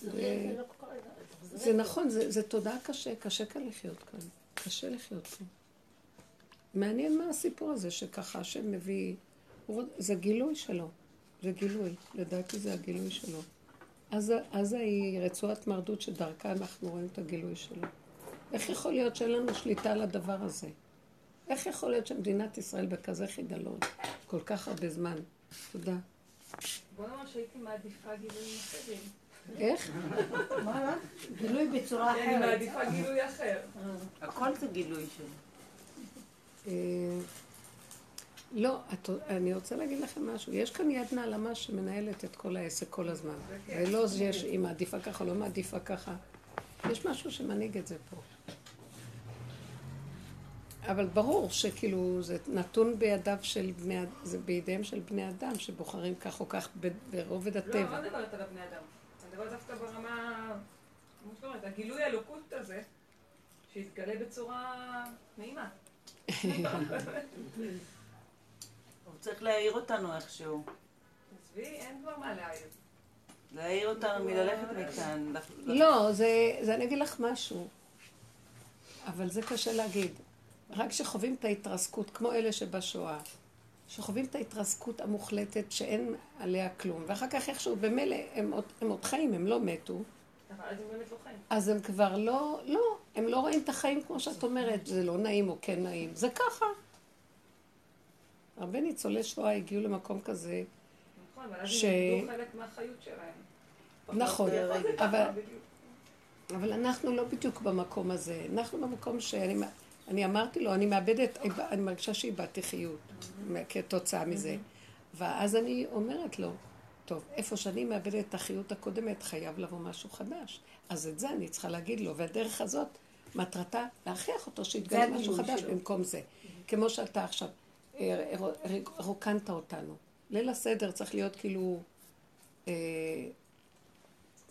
זה, זה נכון, זה, זה תודעה קשה, קשה כאן לחיות כאן. קשה לחיות פה. מעניין מה הסיפור הזה שככה השם מביא, זה גילוי שלו, זה גילוי, לדעתי זה הגילוי שלו. אז היא רצועת מרדות שדרכה אנחנו רואים את הגילוי שלו. איך יכול להיות שאין לנו שליטה על הדבר הזה? איך יכול להיות שמדינת ישראל בכזה חידלון כל כך הרבה זמן? תודה. בוא נאמר שהייתי מעדיפה גילויים אחרים. איך? מה? גילוי בצורה אני אחרת. מעדיפה גילוי אחר. הכל זה גילוי שלו. אה, לא, את- אני רוצה להגיד לכם משהו. יש כאן יד נעלמה שמנהלת את כל העסק כל הזמן. ולא זה יש, היא מעדיפה ככה, לא מעדיפה ככה. יש משהו שמנהיג את זה פה. אבל ברור שכאילו זה נתון בידיו של בני, זה בידיהם של בני אדם שבוחרים כך או כך ברובד לא, אני הטבע. לא מדברת על הבני אדם. מדברת דווקא ברמה, כמו שאת אומרת, הגילוי האלוקות הזה, שיתגלה בצורה נעימה. הוא צריך להעיר אותנו איכשהו. עזבי, אין כבר מה להעיר. להעיר אותנו מללכת מכאן. לא, זה, זה אני אגיד לך משהו, אבל זה קשה להגיד. רק כשחווים את ההתרסקות, כמו אלה שבשואה, שחווים את ההתרסקות המוחלטת שאין עליה כלום, ואחר כך איכשהו, במילא הם, עוד- הם עוד חיים, הם לא מתו, אבל אז הם באמת לא חיים. אז הם כבר לא, לא, הם לא רואים את החיים כמו שאת אומרת, זה לא נעים או כן נעים, זה ככה. הרבה ניצולי שואה הגיעו למקום כזה, נכון, אבל אז הם איבדו חלק מהחיות שלהם. נכון, אבל- בדיוק. אבל אנחנו לא בדיוק במקום הזה. אנחנו במקום שאני אני אמרתי לו, אני מאבדת, אני מרגישה שאיבדתי חיות כתוצאה מזה. ואז אני אומרת לו, טוב, איפה שאני מאבדת את החיות הקודמת, חייב לבוא משהו חדש. אז את זה אני צריכה להגיד לו, והדרך הזאת, מטרתה להכריח אותו שיתגלה משהו חדש שלו. במקום זה. כמו שאתה עכשיו, אה, רוקנת אותנו. ליל הסדר צריך להיות כאילו אה,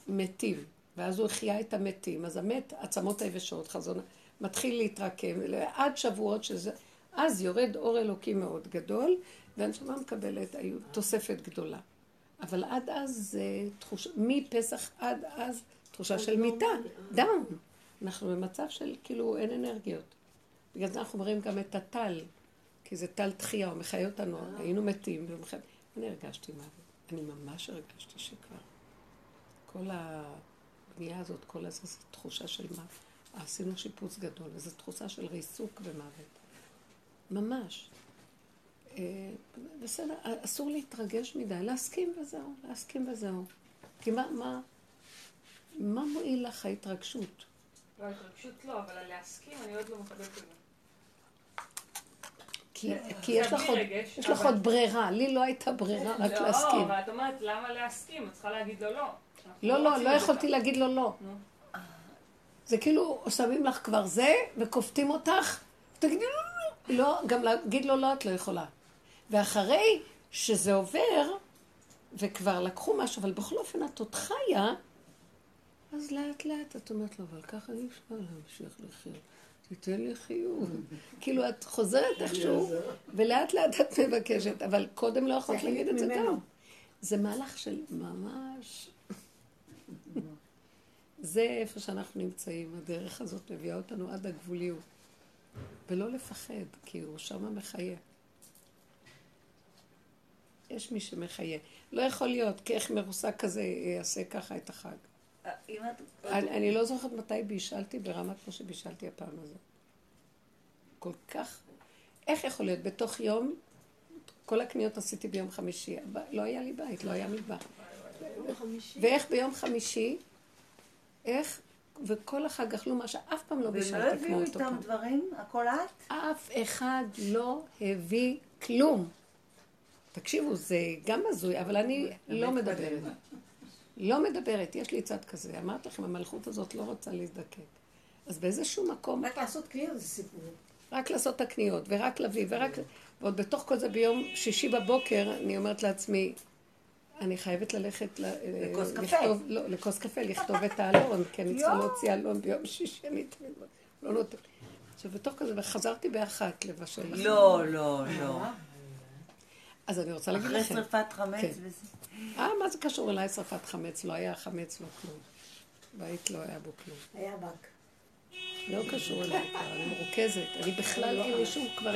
מתים, ואז הוא החיה את המתים, אז המת, עצמות היבשות, חזון, מתחיל להתרקם, עד שבועות שזה, אז יורד אור אלוקי מאוד גדול, והנשמה מקבלת תוספת גדולה. אבל עד אז זה תחושה, מפסח עד אז תחושה של מיטה, דאון. אנחנו במצב של כאילו אין אנרגיות. בגלל זה אנחנו אומרים גם את הטל, כי זה טל תחייה, הוא מחיה אותנו, היינו מתים. אני הרגשתי מוות, אני ממש הרגשתי שכבר. כל הבנייה הזאת, כל הזה, זו תחושה של מה? עשינו שיפוץ גדול, וזו תחושה של ריסוק ומוות. ממש. אה, בסדר, אסור להתרגש מדי, להסכים וזהו, להסכים וזהו. כי מה, מה, מה מועיל לך ההתרגשות? לא, התרגשות לא, אבל להסכים אני עוד לא מקבלת את זה. כי, כי יש לך עוד, רגש, יש לך אבל- עוד ברירה, לי לא הייתה ברירה רק לא, להסכים. אבל את אומרת למה להסכים? את צריכה להגיד לו לא. לא, לא, לא זה יכולתי. להגיד לו לא. זה כאילו, שמים לך כבר זה, וכופתים אותך, תגידי לו לא, לא. לא, גם להגיד לו לא, את לא יכולה. ואחרי שזה עובר, וכבר לקחו משהו, אבל בכל אופן את עוד חיה, אז לאט לאט את אומרת לו, אבל ככה אי אפשר להמשיך לחיות. תיתן לי חיוב. כאילו, את חוזרת איכשהו, ולאט לאט את מבקשת, אבל קודם לא יכולת להגיד את זה. גם. זה מהלך של ממש... זה איפה שאנחנו נמצאים, הדרך הזאת מביאה אותנו עד הגבוליות. ולא לפחד, כי הוא שמה מחיה. יש מי שמחיה. לא יכול להיות, כי איך מרוסק כזה יעשה ככה את החג. אה. אני, אני לא זוכרת מתי בישלתי ברמה כמו שבישלתי הפעם הזאת. כל כך... איך יכול להיות? בתוך יום, כל הקניות עשיתי ביום חמישי. לא היה לי בית, לא היה מטבח. ואיך ביום חמישי, איך, וכל החג אכלו מה שאף פעם לא בישלתי הביאו כמו אותו איתם פעם. דברים? הכל את? אף אחד לא הביא כלום. תקשיבו, זה גם הזוי, אבל אני לא מדברת. לא מדברת, יש לי צד כזה. אמרתי לכם, המלכות הזאת לא רוצה להזדקק. אז באיזשהו מקום, רק לעשות קניות זה סיפור. רק לעשות את הקניות, ורק להביא, ורק... ועוד בתוך כל זה ביום שישי בבוקר, אני אומרת לעצמי, אני חייבת ללכת. לכוס קפה. לכתוב, לא, לכוס קפה, לכתוב את האלון, כי אני צריכה להוציא אלון ביום שישי, אני תמיד לא נותנת. עכשיו, בתוך כזה, וחזרתי באחת לבשל. לכם. לא, לא, לא. אז אני רוצה להגיד אחרי לכם, שרפת חמץ כן. וזה. אה, מה זה קשור אליי שרפת חמץ? לא היה חמץ, לא כלום. בית לא היה בו כלום. היה באק. לא קשור אליי אני מרוכזת. אני בכלל אין לי שום כבר.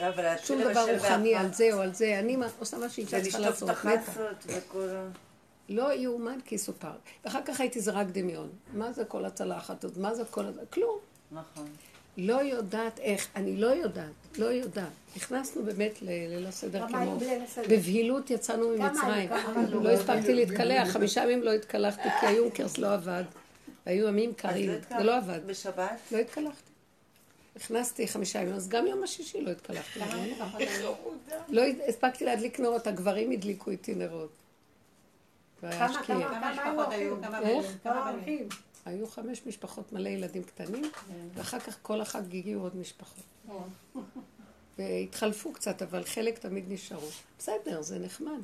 לא, שום דבר רוחני על זה או על זה. אני עושה מה שאישה צריכה לעשות. את מתה. החסות וכל ה... לא יאומן כי יסופר. ואחר כך הייתי זה רק דמיון. מה זה כל הצלחת הזאת? מה זה כל? כלום. נכון. לא יודעת איך, אני לא יודעת, לא יודעת. נכנסנו באמת לליל הסדר כמו... בבהילות יצאנו ממצרים. היו? לא הספקתי להתקלח, חמישה ימים לא התקלחתי כי היונקרס לא עבד. והיו ימים קרים, לא זה לא עבד. בשבת? לא התקלחתי. נכנסתי חמישה ימים, אז גם יום השישי לא התקלחתי. לא הספקתי להדליק נרות, הגברים הדליקו איתי נרות. כמה. כמה, כמה משפחות היו? כמה? בנים? היו חמש משפחות, מלא ילדים קטנים, ואחר כך כל החג הגיעו עוד משפחות. והתחלפו קצת, אבל חלק תמיד נשארו. בסדר, זה נחמד.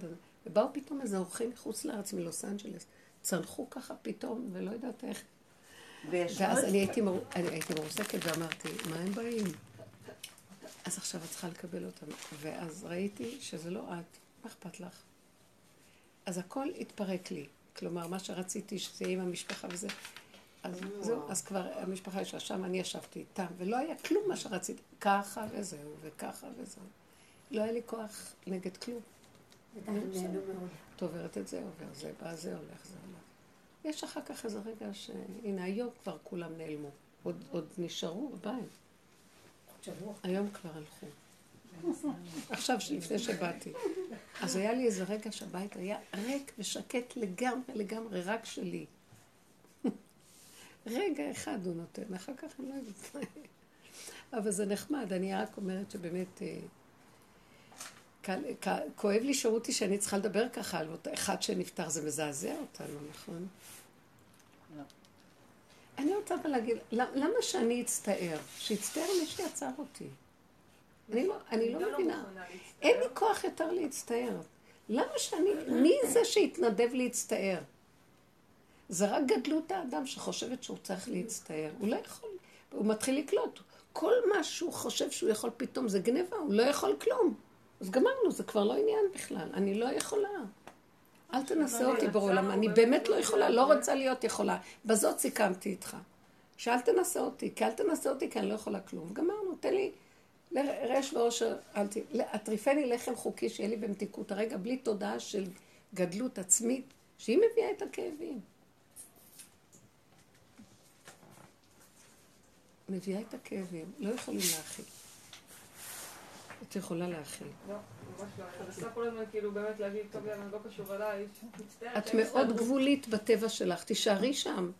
ובאו פתאום איזה אורחים מחוץ לארץ, מלוס אנג'לס. צנחו ככה פתאום, ולא יודעת איך. ואז אני הייתי, מר... אני הייתי מרוסקת ואמרתי, מה הם באים? אז עכשיו את צריכה לקבל אותם. ואז ראיתי שזה לא את, מה אכפת לך? אז הכל התפרק לי. כלומר, מה שרציתי שזה יהיה עם המשפחה וזה, אז זהו, אז כבר המשפחה ישבה שם, אני ישבתי איתם, ולא היה כלום מה שרציתי. ככה וזהו, וככה וזהו. לא היה לי כוח נגד כלום. את עוברת את זה, עובר זה, בא זה, הולך זה. יש אחר כך איזה רגע שהנה היום כבר כולם נעלמו. עוד, עוד נשארו בבית. היום כבר הלכו. עכשיו, לפני שבאתי. אז היה לי איזה רגע שהבית היה ריק ושקט לגמרי, לגמרי, רק שלי. רגע אחד הוא נותן, אחר כך אני לא יודעת. אבל זה נחמד, אני רק אומרת שבאמת... כואב לי שאותי שאני צריכה לדבר ככה על אותו אחד שנפטר, זה מזעזע אותנו, נכון? לא. אני רוצה אבל להגיד, למ- למה שאני אצטער? שיצטער מי שיצר אותי. אני לא, אני לא גם מבינה. מוכנה להצטער. אין לי כוח יותר להצטער. למה שאני, מי זה שיתנדב להצטער? זה רק גדלות האדם שחושבת שהוא צריך להצטער. הוא לא יכול, הוא מתחיל לקלוט. כל מה שהוא חושב שהוא יכול פתאום זה גניבה, הוא לא יכול כלום. אז גמרנו, זה כבר לא עניין בכלל. אני לא יכולה. אל תנסה אותי בעולם, אני באמת לא יכולה, לא רוצה להיות יכולה. בזאת סיכמתי איתך. שאל תנסה אותי, כי אל תנסה אותי, כי אני לא יכולה כלום. גמרנו, תן לי רש ואושר, אל ת... אטריפני לחם חוקי שיהיה לי במתיקות הרגע, בלי תודעה של גדלות עצמית, שהיא מביאה את הכאבים. מביאה את הכאבים, לא יכולים להכיל. את יכולה להכיל. לא, ממש לא. אני מנסה כל הזמן כאילו באמת להגיד, טוב יאללה, לא קשור אליי, מצטערת. את מאוד הסתדרו." גבולית בטבע שלך, תישארי שם.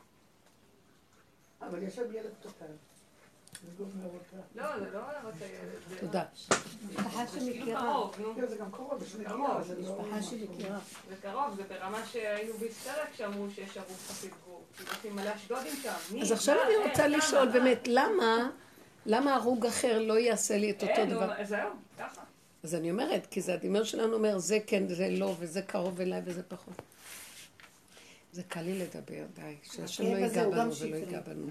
אבל יושב ילד קטן. לא, זה לא הערת הילד. תודה. משפחה זה כאילו שמכירה. קרוב, נו. כן, זה גם קרוב, יש נגיעה, קרוב, זה לא... משפחה שמכירה. זה קרוב, זה ברמה שהיינו בהיסטריה כשאמרו שיש הרוג חסיד גור. כאילו שם. אז עכשיו? אני איך? רוצה? לשאול? באמת, למה, למה הרוג אחר לא יעשה לי את אותו אין, דבר? זהו, ככה. אז אני אומרת, כי זה הדמיון שלנו אומר, זה כן, זה לא, וזה קרוב אליי וזה פחות. זה קל לי לדבר, די, שהשם לא הזה ייגע בנו ולא. ייגע בנו.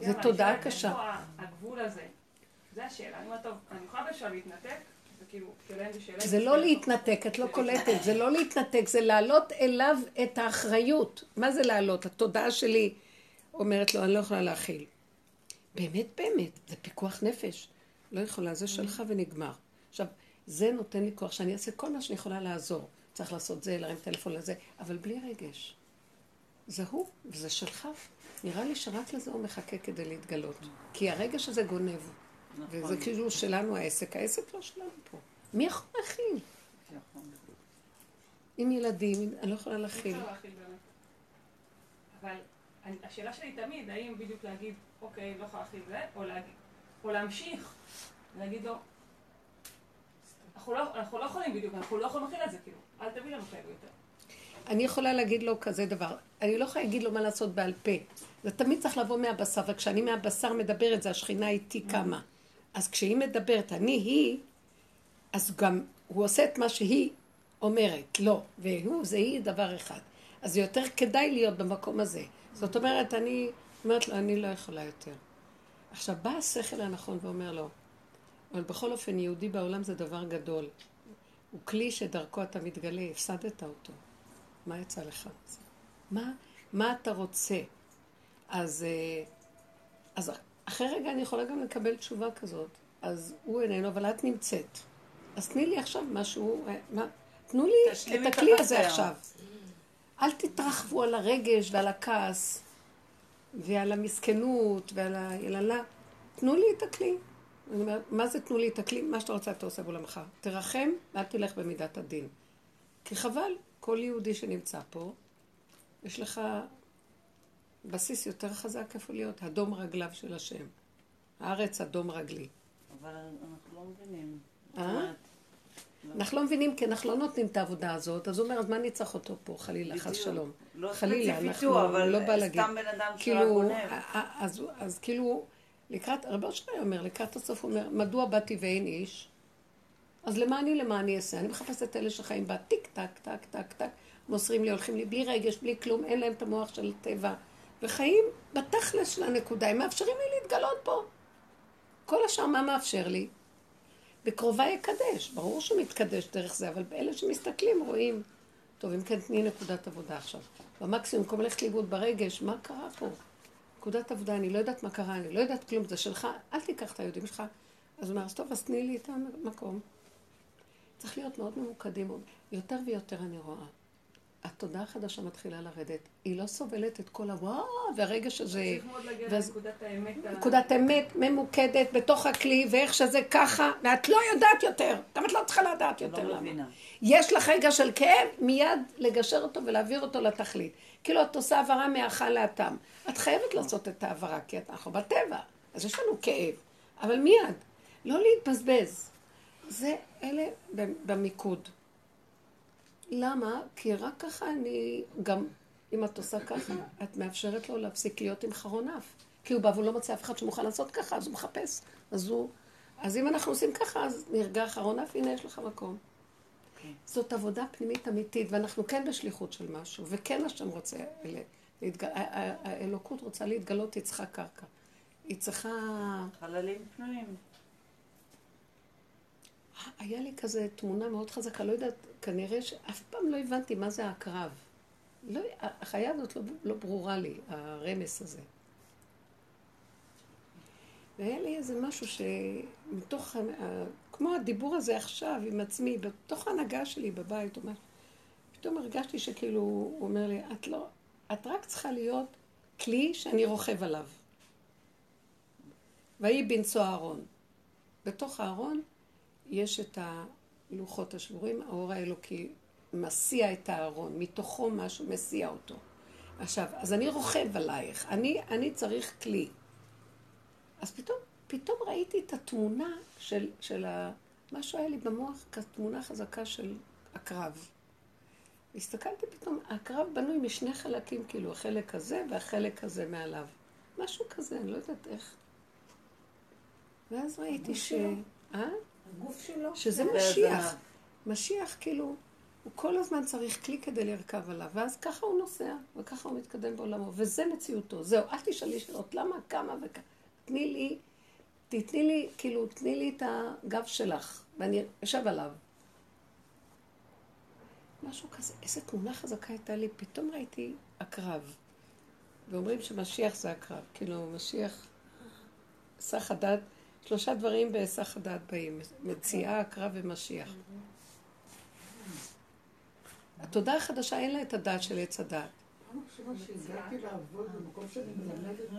זה תודעה קשה. הגבול הזה? זה השאלה. אני אומרת, טוב, אני יכולה בשלב להתנתק, וכאילו, שלהם זה לא להתנתק, את לא קולטת, זה לא להתנתק, זה להעלות אליו את האחריות. מה זה להעלות? התודעה שלי אומרת לו, אני לא יכולה להכיל. באמת, באמת, זה פיקוח נפש. לא יכולה, זה שלך ונגמר. עכשיו, זה נותן לי כוח שאני אעשה כל מה שאני יכולה לעזור. צריך לעשות זה, להרים טלפון לזה, אבל בלי רגש. זה הוא, וזה שלך. נראה לי שרק לזה הוא מחכה כדי להתגלות. כי הרגש הזה גונב. נכון. וזה כאילו שלנו העסק, העסק לא שלנו פה. מי יכול להכיל? נכון. עם ילדים, אני לא יכולה אי להכיל. אפשר להכיל באמת. אבל השאלה שלי תמיד, האם בדיוק להגיד, אוקיי, לא יכולה להכיל זה, או להגיד, או להמשיך, להגיד לו, אנחנו לא, אנחנו לא יכולים בדיוק, אנחנו לא יכולים להכיל את זה, כאילו, אל תביא לנו כאלו יותר. אני יכולה להגיד לו כזה דבר, אני לא יכולה להגיד לו מה לעשות בעל פה. זה תמיד צריך לבוא מהבשר, וכשאני מהבשר מדברת, זה השכינה איתי קמה. אז כשהיא מדברת, אני היא, אז גם הוא עושה את מה שהיא אומרת, לא. והוא, זה היא דבר אחד. אז זה יותר כדאי להיות במקום הזה. זאת אומרת, אני אומרת לו, אני לא יכולה יותר. עכשיו, בא השכל הנכון ואומר לו, אבל בכל אופן, יהודי בעולם זה דבר גדול. הוא כלי שדרכו אתה מתגלה, הפסדת אותו. מה יצא לך? מה, מה אתה רוצה? אז, אה, אז אחרי רגע אני יכולה גם לקבל תשובה כזאת. אז הוא איננו, אבל את נמצאת. אז תני לי עכשיו משהו, אה, מה, תנו לי את הכלי הזה. עכשיו. אל תתרחבו על הרגש ועל הכעס ועל המסכנות ועל היללה. תנו לי את הכלי. אני אומרת, מה זה תנו לי את הכלי? מה שאתה רוצה אתה עושה בעולמך. תרחם ואל תלך במידת הדין. כי חבל, כל יהודי שנמצא פה, יש לך בסיס יותר חזק איפה להיות, הדום רגליו של השם. הארץ אדום רגלי. אבל אנחנו לא מבינים. אה? אנחנו לא מבינים כי אנחנו לא נותנים את העבודה הזאת, אז הוא אומר, אז מה אני צריך אותו פה, חלילה, חס. שלום. לא חלילה, אנחנו אבל לא בא להגיד. סתם בן אדם כאילו, אז, אז כאילו, לקראת, רבי אושר אומר, לקראת הסוף הוא אומר, מדוע באתי ואין איש? אז למה אני, למה אני אעשה? אני מחפשת את אלה שחיים בה טיק טק, טק, טק, טק, מוסרים לי, הולכים לי בלי רגש, בלי כלום, אין להם את המוח של טבע, וחיים בתכלס של הנקודה, הם מאפשרים לי להתגלות פה. כל השאר מה מאפשר לי? בקרובה יקדש, ברור שהוא מתקדש דרך זה, אבל אלה שמסתכלים רואים, טוב, אם כן תני נקודת עבודה עכשיו. במקסימום, במקום ללכת לאיבוד ברגש, מה קרה פה? נקודת עבודה, אני לא יודעת מה קרה, אני לא יודעת כלום, זה שלך, אל תיקח את היהודים שלך. אז הוא אומר, טוב, אז תני לי את המקום. צריך להיות מאוד ממוקדים. יותר ויותר אני רואה. התודעה החדשה מתחילה לרדת. היא לא סובלת את כל הוואו, והרגש הזה... צריך מאוד להגיע ואז- לנקודת האמת. נקודת אמת ממוקדת בתוך הכלי, ואיך שזה ככה, ואת לא יודעת יותר. גם את לא צריכה לדעת יותר לא למה. מבינה. יש לך רגע של כאב, מיד לגשר אותו ולהעביר אותו לתכלית. כאילו את עושה העברה מהאכל להטעם. את חייבת לעשות את ההעברה, כי אנחנו בטבע, אז יש לנו כאב. אבל מיד, לא להתבזבז. זה אלה במיקוד. למה? כי רק ככה אני, גם אם את עושה ככה, את מאפשרת לו להפסיק להיות עם חרון אף. כי הוא בא והוא לא מוצא אף אחד שמוכן לעשות ככה, אז הוא מחפש. אז הוא... אז אם אנחנו עושים ככה, אז נרגע חרון אף, הנה יש לך מקום. זאת עבודה פנימית אמיתית, ואנחנו כן בשליחות של משהו, וכן השם רוצה, ל- להתג... ה- ה- האלוקות רוצה להתגלות, היא צריכה קרקע. היא צריכה... חללים פנויים. היה לי כזה תמונה מאוד חזקה, לא יודעת, כנראה שאף פעם לא הבנתי מה זה הקרב. לא, החיה הזאת לא, לא ברורה לי, הרמס הזה. והיה לי איזה משהו שמתוך, כמו הדיבור הזה עכשיו עם עצמי, בתוך ההנהגה שלי בבית, או משהו, פתאום הרגשתי שכאילו, הוא אומר לי, את לא, את רק צריכה להיות כלי שאני רוכב עליו. ויהי בנשוא הארון. בתוך הארון יש את הלוחות השבורים, האור האלוקי מסיע את הארון, מתוכו משהו מסיע אותו. עכשיו, אז אני רוכב עלייך, אני, אני צריך כלי. אז פתאום, פתאום ראיתי את התמונה של, של ה... משהו היה לי במוח, כתמונה חזקה של הקרב. הסתכלתי פתאום, הקרב בנוי משני חלקים, כאילו, החלק הזה והחלק הזה מעליו. משהו כזה, אני לא יודעת איך. ואז ראיתי ש... אה? הגוף שלו. שזה זה משיח. משיח, כאילו, הוא כל הזמן צריך כלי כדי לרכב עליו, ואז ככה הוא נוסע, וככה הוא מתקדם בעולמו, וזה מציאותו. זהו, אל תשאלי שאלות, למה, כמה וכמה. תני לי, תתני לי, כאילו, תני לי את הגב שלך, ואני אשב עליו. משהו כזה, איזה תמונה חזקה הייתה לי, פתאום ראיתי הקרב. ואומרים שמשיח זה הקרב, כאילו, משיח, סך הדת, שלושה דברים בהיסח הדעת באים, מציאה, הקרב ומשיח. התודעה החדשה אין לה את הדעת של עץ הדעת. פעם ראשונה שהגעתי לעבוד במקום שאני מלמדת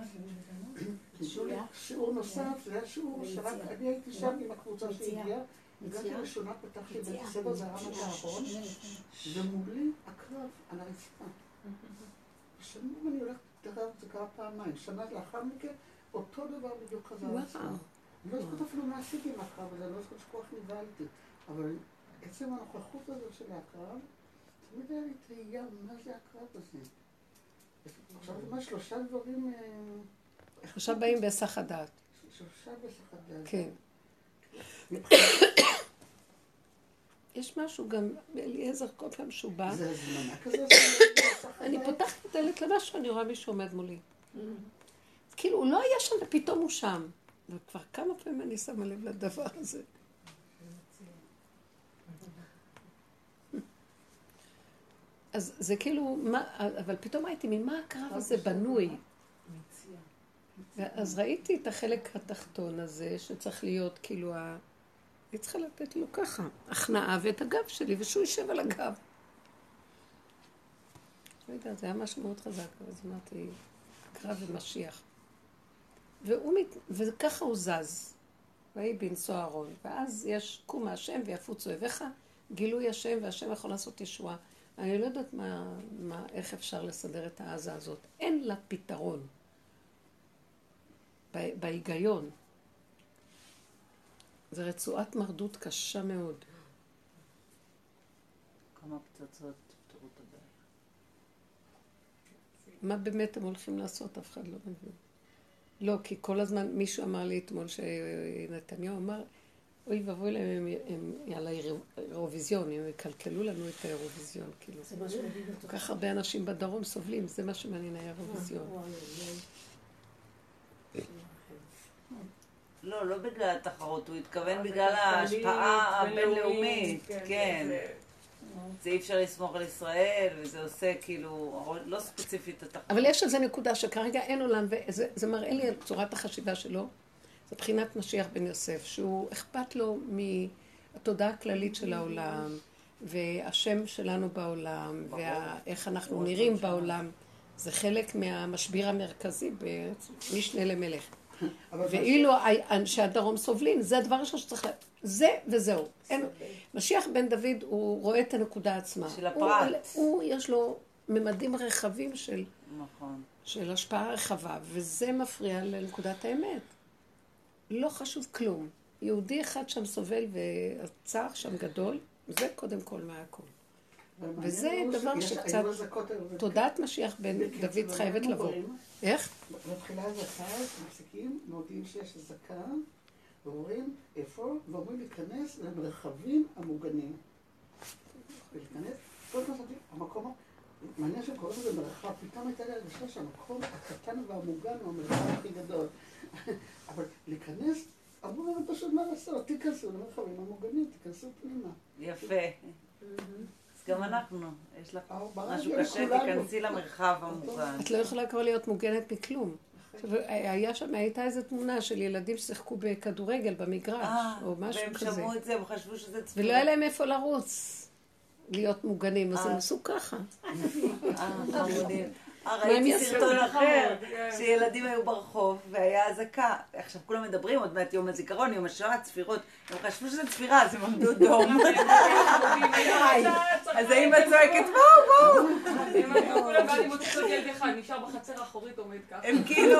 שיעור נוסף, זה היה שיעור שרק אני הייתי שם עם הקבוצה שהגיעה, הגעתי ראשונה, פתחתי בית הספר, זה הרמת האחרון, ומולי הקרב על הרצפה. שנים אני הולכת, זה קרה פעמיים, שנה לאחר מכן, אותו דבר בדיוק חזר לא זוכרת אפילו מה עשיתי עם הקרב הזה, אני לא זוכרת שכוח נבהלתי, אבל עצם הנוכחות הזאת של הקרב, תמיד היה לי תהייה, מה זה הקרב הזה? עכשיו את אומרת שלושה דברים, אה, עכשיו באים בהיסח הדעת. שלושה בסך הדעת. כן. יש משהו גם, אליעזר כל פעם שהוא בא, זה אני? פותחת את הדלת למשהו, אני רואה מישהו עומד מולי. כאילו, הוא לא היה שם ופתאום הוא שם. וכבר כמה פעמים אני שמה לב לדבר הזה. אז זה כאילו, מה, אבל פתאום הייתי, ממה הקרב הזה בנוי? אז ראיתי את החלק התחתון הזה, שצריך להיות כאילו ה... אני צריכה לתת לו ככה, הכנעה ואת הגב שלי, ושהוא יישב על הגב. לא יודעת, זה היה משהו מאוד חזק, אז אמרתי, הקרב ומשיח. והוא מת... וככה הוא זז. ויהי בנשוא אהרון. ואז יש קום מהשם ויפוץ אויביך, גילוי השם, והשם יכול לעשות ישועה. אני לא יודעת מה, מה, איך אפשר לסדר את העזה הזאת. אין לה פתרון. בהיגיון. זו רצועת מרדות קשה מאוד. כמה פצצות תפתרו את הבעיה. מה באמת הם הולכים לעשות? אף אחד לא מבין. לא, כי כל הזמן מישהו אמר לי אתמול שנתניהו אמר, אוי ואבוי להם הם, הם על האירוויזיון, הם יקלקלו לנו את האירוויזיון, כאילו. זה מה שמדאיג אותו. כל כך הרבה אנשים בדרום סובלים, זה מה שמעניין האירוויזיון. לא, לא בגלל התחרות, הוא התכוון זה בגלל ההשפעה בינלאומי, הבינלאומית. כן, כן. זה- אי אפשר לסמוך על ישראל, וזה עושה כאילו, לא ספציפית התחרות. אבל יש איזו נקודה שכרגע אין עולם, וזה זה מראה לי על צורת החשיבה שלו, זה בחינת משיח בן יוסף, שהוא אכפת לו מהתודעה הכללית של העולם, והשם שלנו בעולם, ואיך אנחנו נראים בעולם. זה חלק מהמשביר המרכזי במשנה למלך. ואילו אנשי הדרום סובלים, זה הדבר הראשון שצריך ל... זה וזהו. אין... משיח בן דוד, הוא רואה את הנקודה עצמה. של הפרט. הוא, הוא, יש לו ממדים רחבים של, נכון. של השפעה רחבה, וזה מפריע לנקודת האמת. לא חשוב כלום. יהודי אחד שם סובל והצער שם גדול, זה קודם כל מהכל. וזה דבר שקצת-. תודעת משיח בן דוד חייבת לבוא. איך? מתחילה אזעקה, מפסיקים, מודיעים שיש אזעקה, ואומרים איפה, ואומרים להיכנס למרחבים המוגנים. ולהיכנס, כל הזמן המקום, מעניין שהם קוראים לזה מרחב, פתאום הייתה לי הרגשה שהמקום הקטן והמוגן הוא המרחב הכי גדול. אבל להיכנס, אמרו להם פשוט מה לעשות, תיכנסו למרחבים המוגנים, תיכנסו פנימה. יפה. גם אנחנו, יש לך ארבעה משהו קשה. תיכנסי למרחב המוגן. את לא יכולה כבר להיות מוגנת מכלום. היה שם, הייתה איזו תמונה של ילדים ששיחקו בכדורגל במגרש, אה, או משהו והם כזה. שמעו את זה, הם חשבו שזה צפון. ולא היה להם איפה לרוץ, להיות מוגנים, אז הם אה. עשו ככה. מה ראיתי? סרטון אחר, חמוד, כן. שילדים היו ברחוב והיה אזעקה. עכשיו כולם מדברים, עוד מעט יום הזיכרון, יום השואה, צפירות. הם חשבו שזה צפירה, אז הם עמדו דום. אז האמא צועקת, בואו, בואו. הם עמדו כולם בעד עם עוד ילד אחד, נשאר בחצר האחורית עומד ככה. הם כאילו...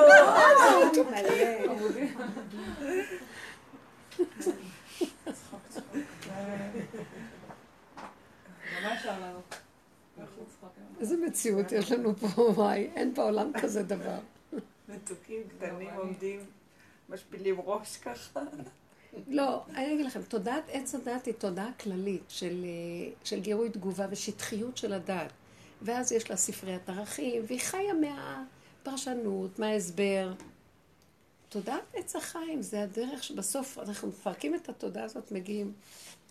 ממש שם לנו. איזה מציאות יש לנו פה, וואי, אין בעולם כזה דבר. מתוקים קטנים עומדים, משפילים ראש ככה. לא, אני אגיד לכם, תודעת עץ הדת היא תודעה כללית של, אה, של גירוי תגובה ושטחיות של הדת. ואז יש לה ספריית ערכים, והיא חיה מהפרשנות, מההסבר. תודעת עץ החיים זה הדרך שבסוף אנחנו מפרקים את התודעה הזאת, מגיעים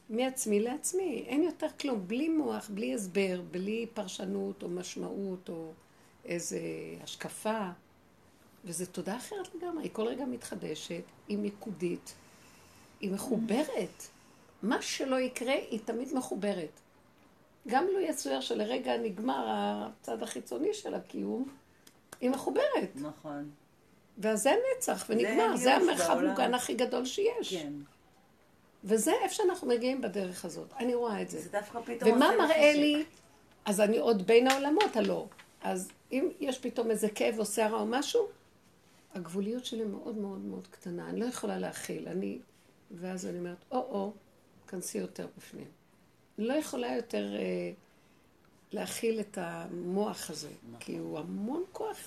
מעצמי לעצמי. אין יותר כלום, בלי מוח, בלי הסבר, בלי פרשנות או משמעות או איזה השקפה. וזו תודעה אחרת לגמרי, היא כל רגע מתחדשת, היא מיקודית, היא מחוברת. מה שלא יקרה, היא תמיד מחוברת. גם לו יצויר שלרגע נגמר הצד החיצוני של הקיום, היא מחוברת. נכון. ואז זה נצח ונגמר, זה יופי המרחב. מוגן הכי גדול שיש. כן. וזה איפה שאנחנו מגיעים בדרך הזאת. אני רואה את זה. זה דווקא פתאום ומה מראה. לי, אז אני עוד בין העולמות, הלא. אז אם יש פתאום איזה כאב או שערה או משהו, הגבוליות שלי מאוד מאוד מאוד קטנה, אני לא יכולה להכיל. אני, ואז אני אומרת, או-או, כנסי יותר בפנים. אני לא יכולה יותר אה, להכיל את המוח הזה, כי הוא המון כוח,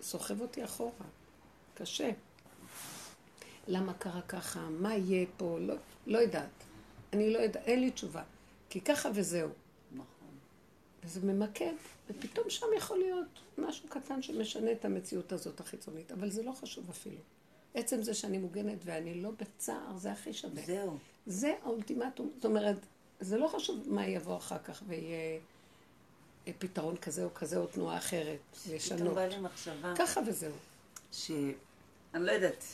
סוחב אותי אחורה. קשה. למה קרה ככה? מה יהיה פה? לא, לא יודעת. אני לא יודעת, אין לי תשובה. כי ככה וזהו. נכון. וזה ממקד, ופתאום שם יכול להיות משהו קטן שמשנה את המציאות הזאת החיצונית, אבל זה לא חשוב אפילו. עצם זה שאני מוגנת ואני לא בצער, זה הכי שווה. זהו. זה האולטימטום. זאת אומרת, זה לא חשוב מה יבוא אחר כך ויהיה פתרון כזה או כזה או תנועה אחרת, פתאום לשנות. בא לי מחשבה. ככה וזהו. ש... אני לא יודעת,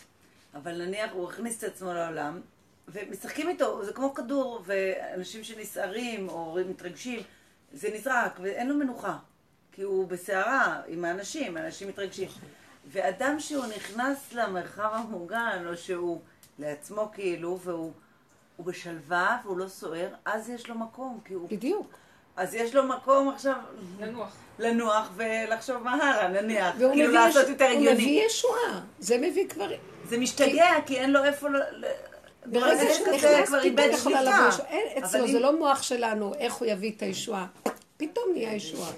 אבל נניח הוא הכניס את עצמו לעולם, ומשחקים איתו, זה כמו כדור, ואנשים שנסערים או מתרגשים, זה נזרק, ואין לו מנוחה. כי הוא בסערה עם האנשים, האנשים מתרגשים. ואדם שהוא נכנס למרחב המוגן, או שהוא לעצמו כאילו, והוא הוא בשלווה והוא לא סוער, אז יש לו מקום, כי הוא... בדיוק. אז יש לו מקום עכשיו לנוח. לנוח ולחשוב מה הלאה, נניח. כאילו לעשות יש... יותר הוא הגיוני. מביא ישועה. זה מביא כבר... זה משתגע, כי אין לו איפה... ברגע שהוא נכנס, כבר פתאום איבד שליטה. אין, אצלו זה לא מוח שלנו, איך הוא יביא את הישועה. פתאום נהיה ישועה.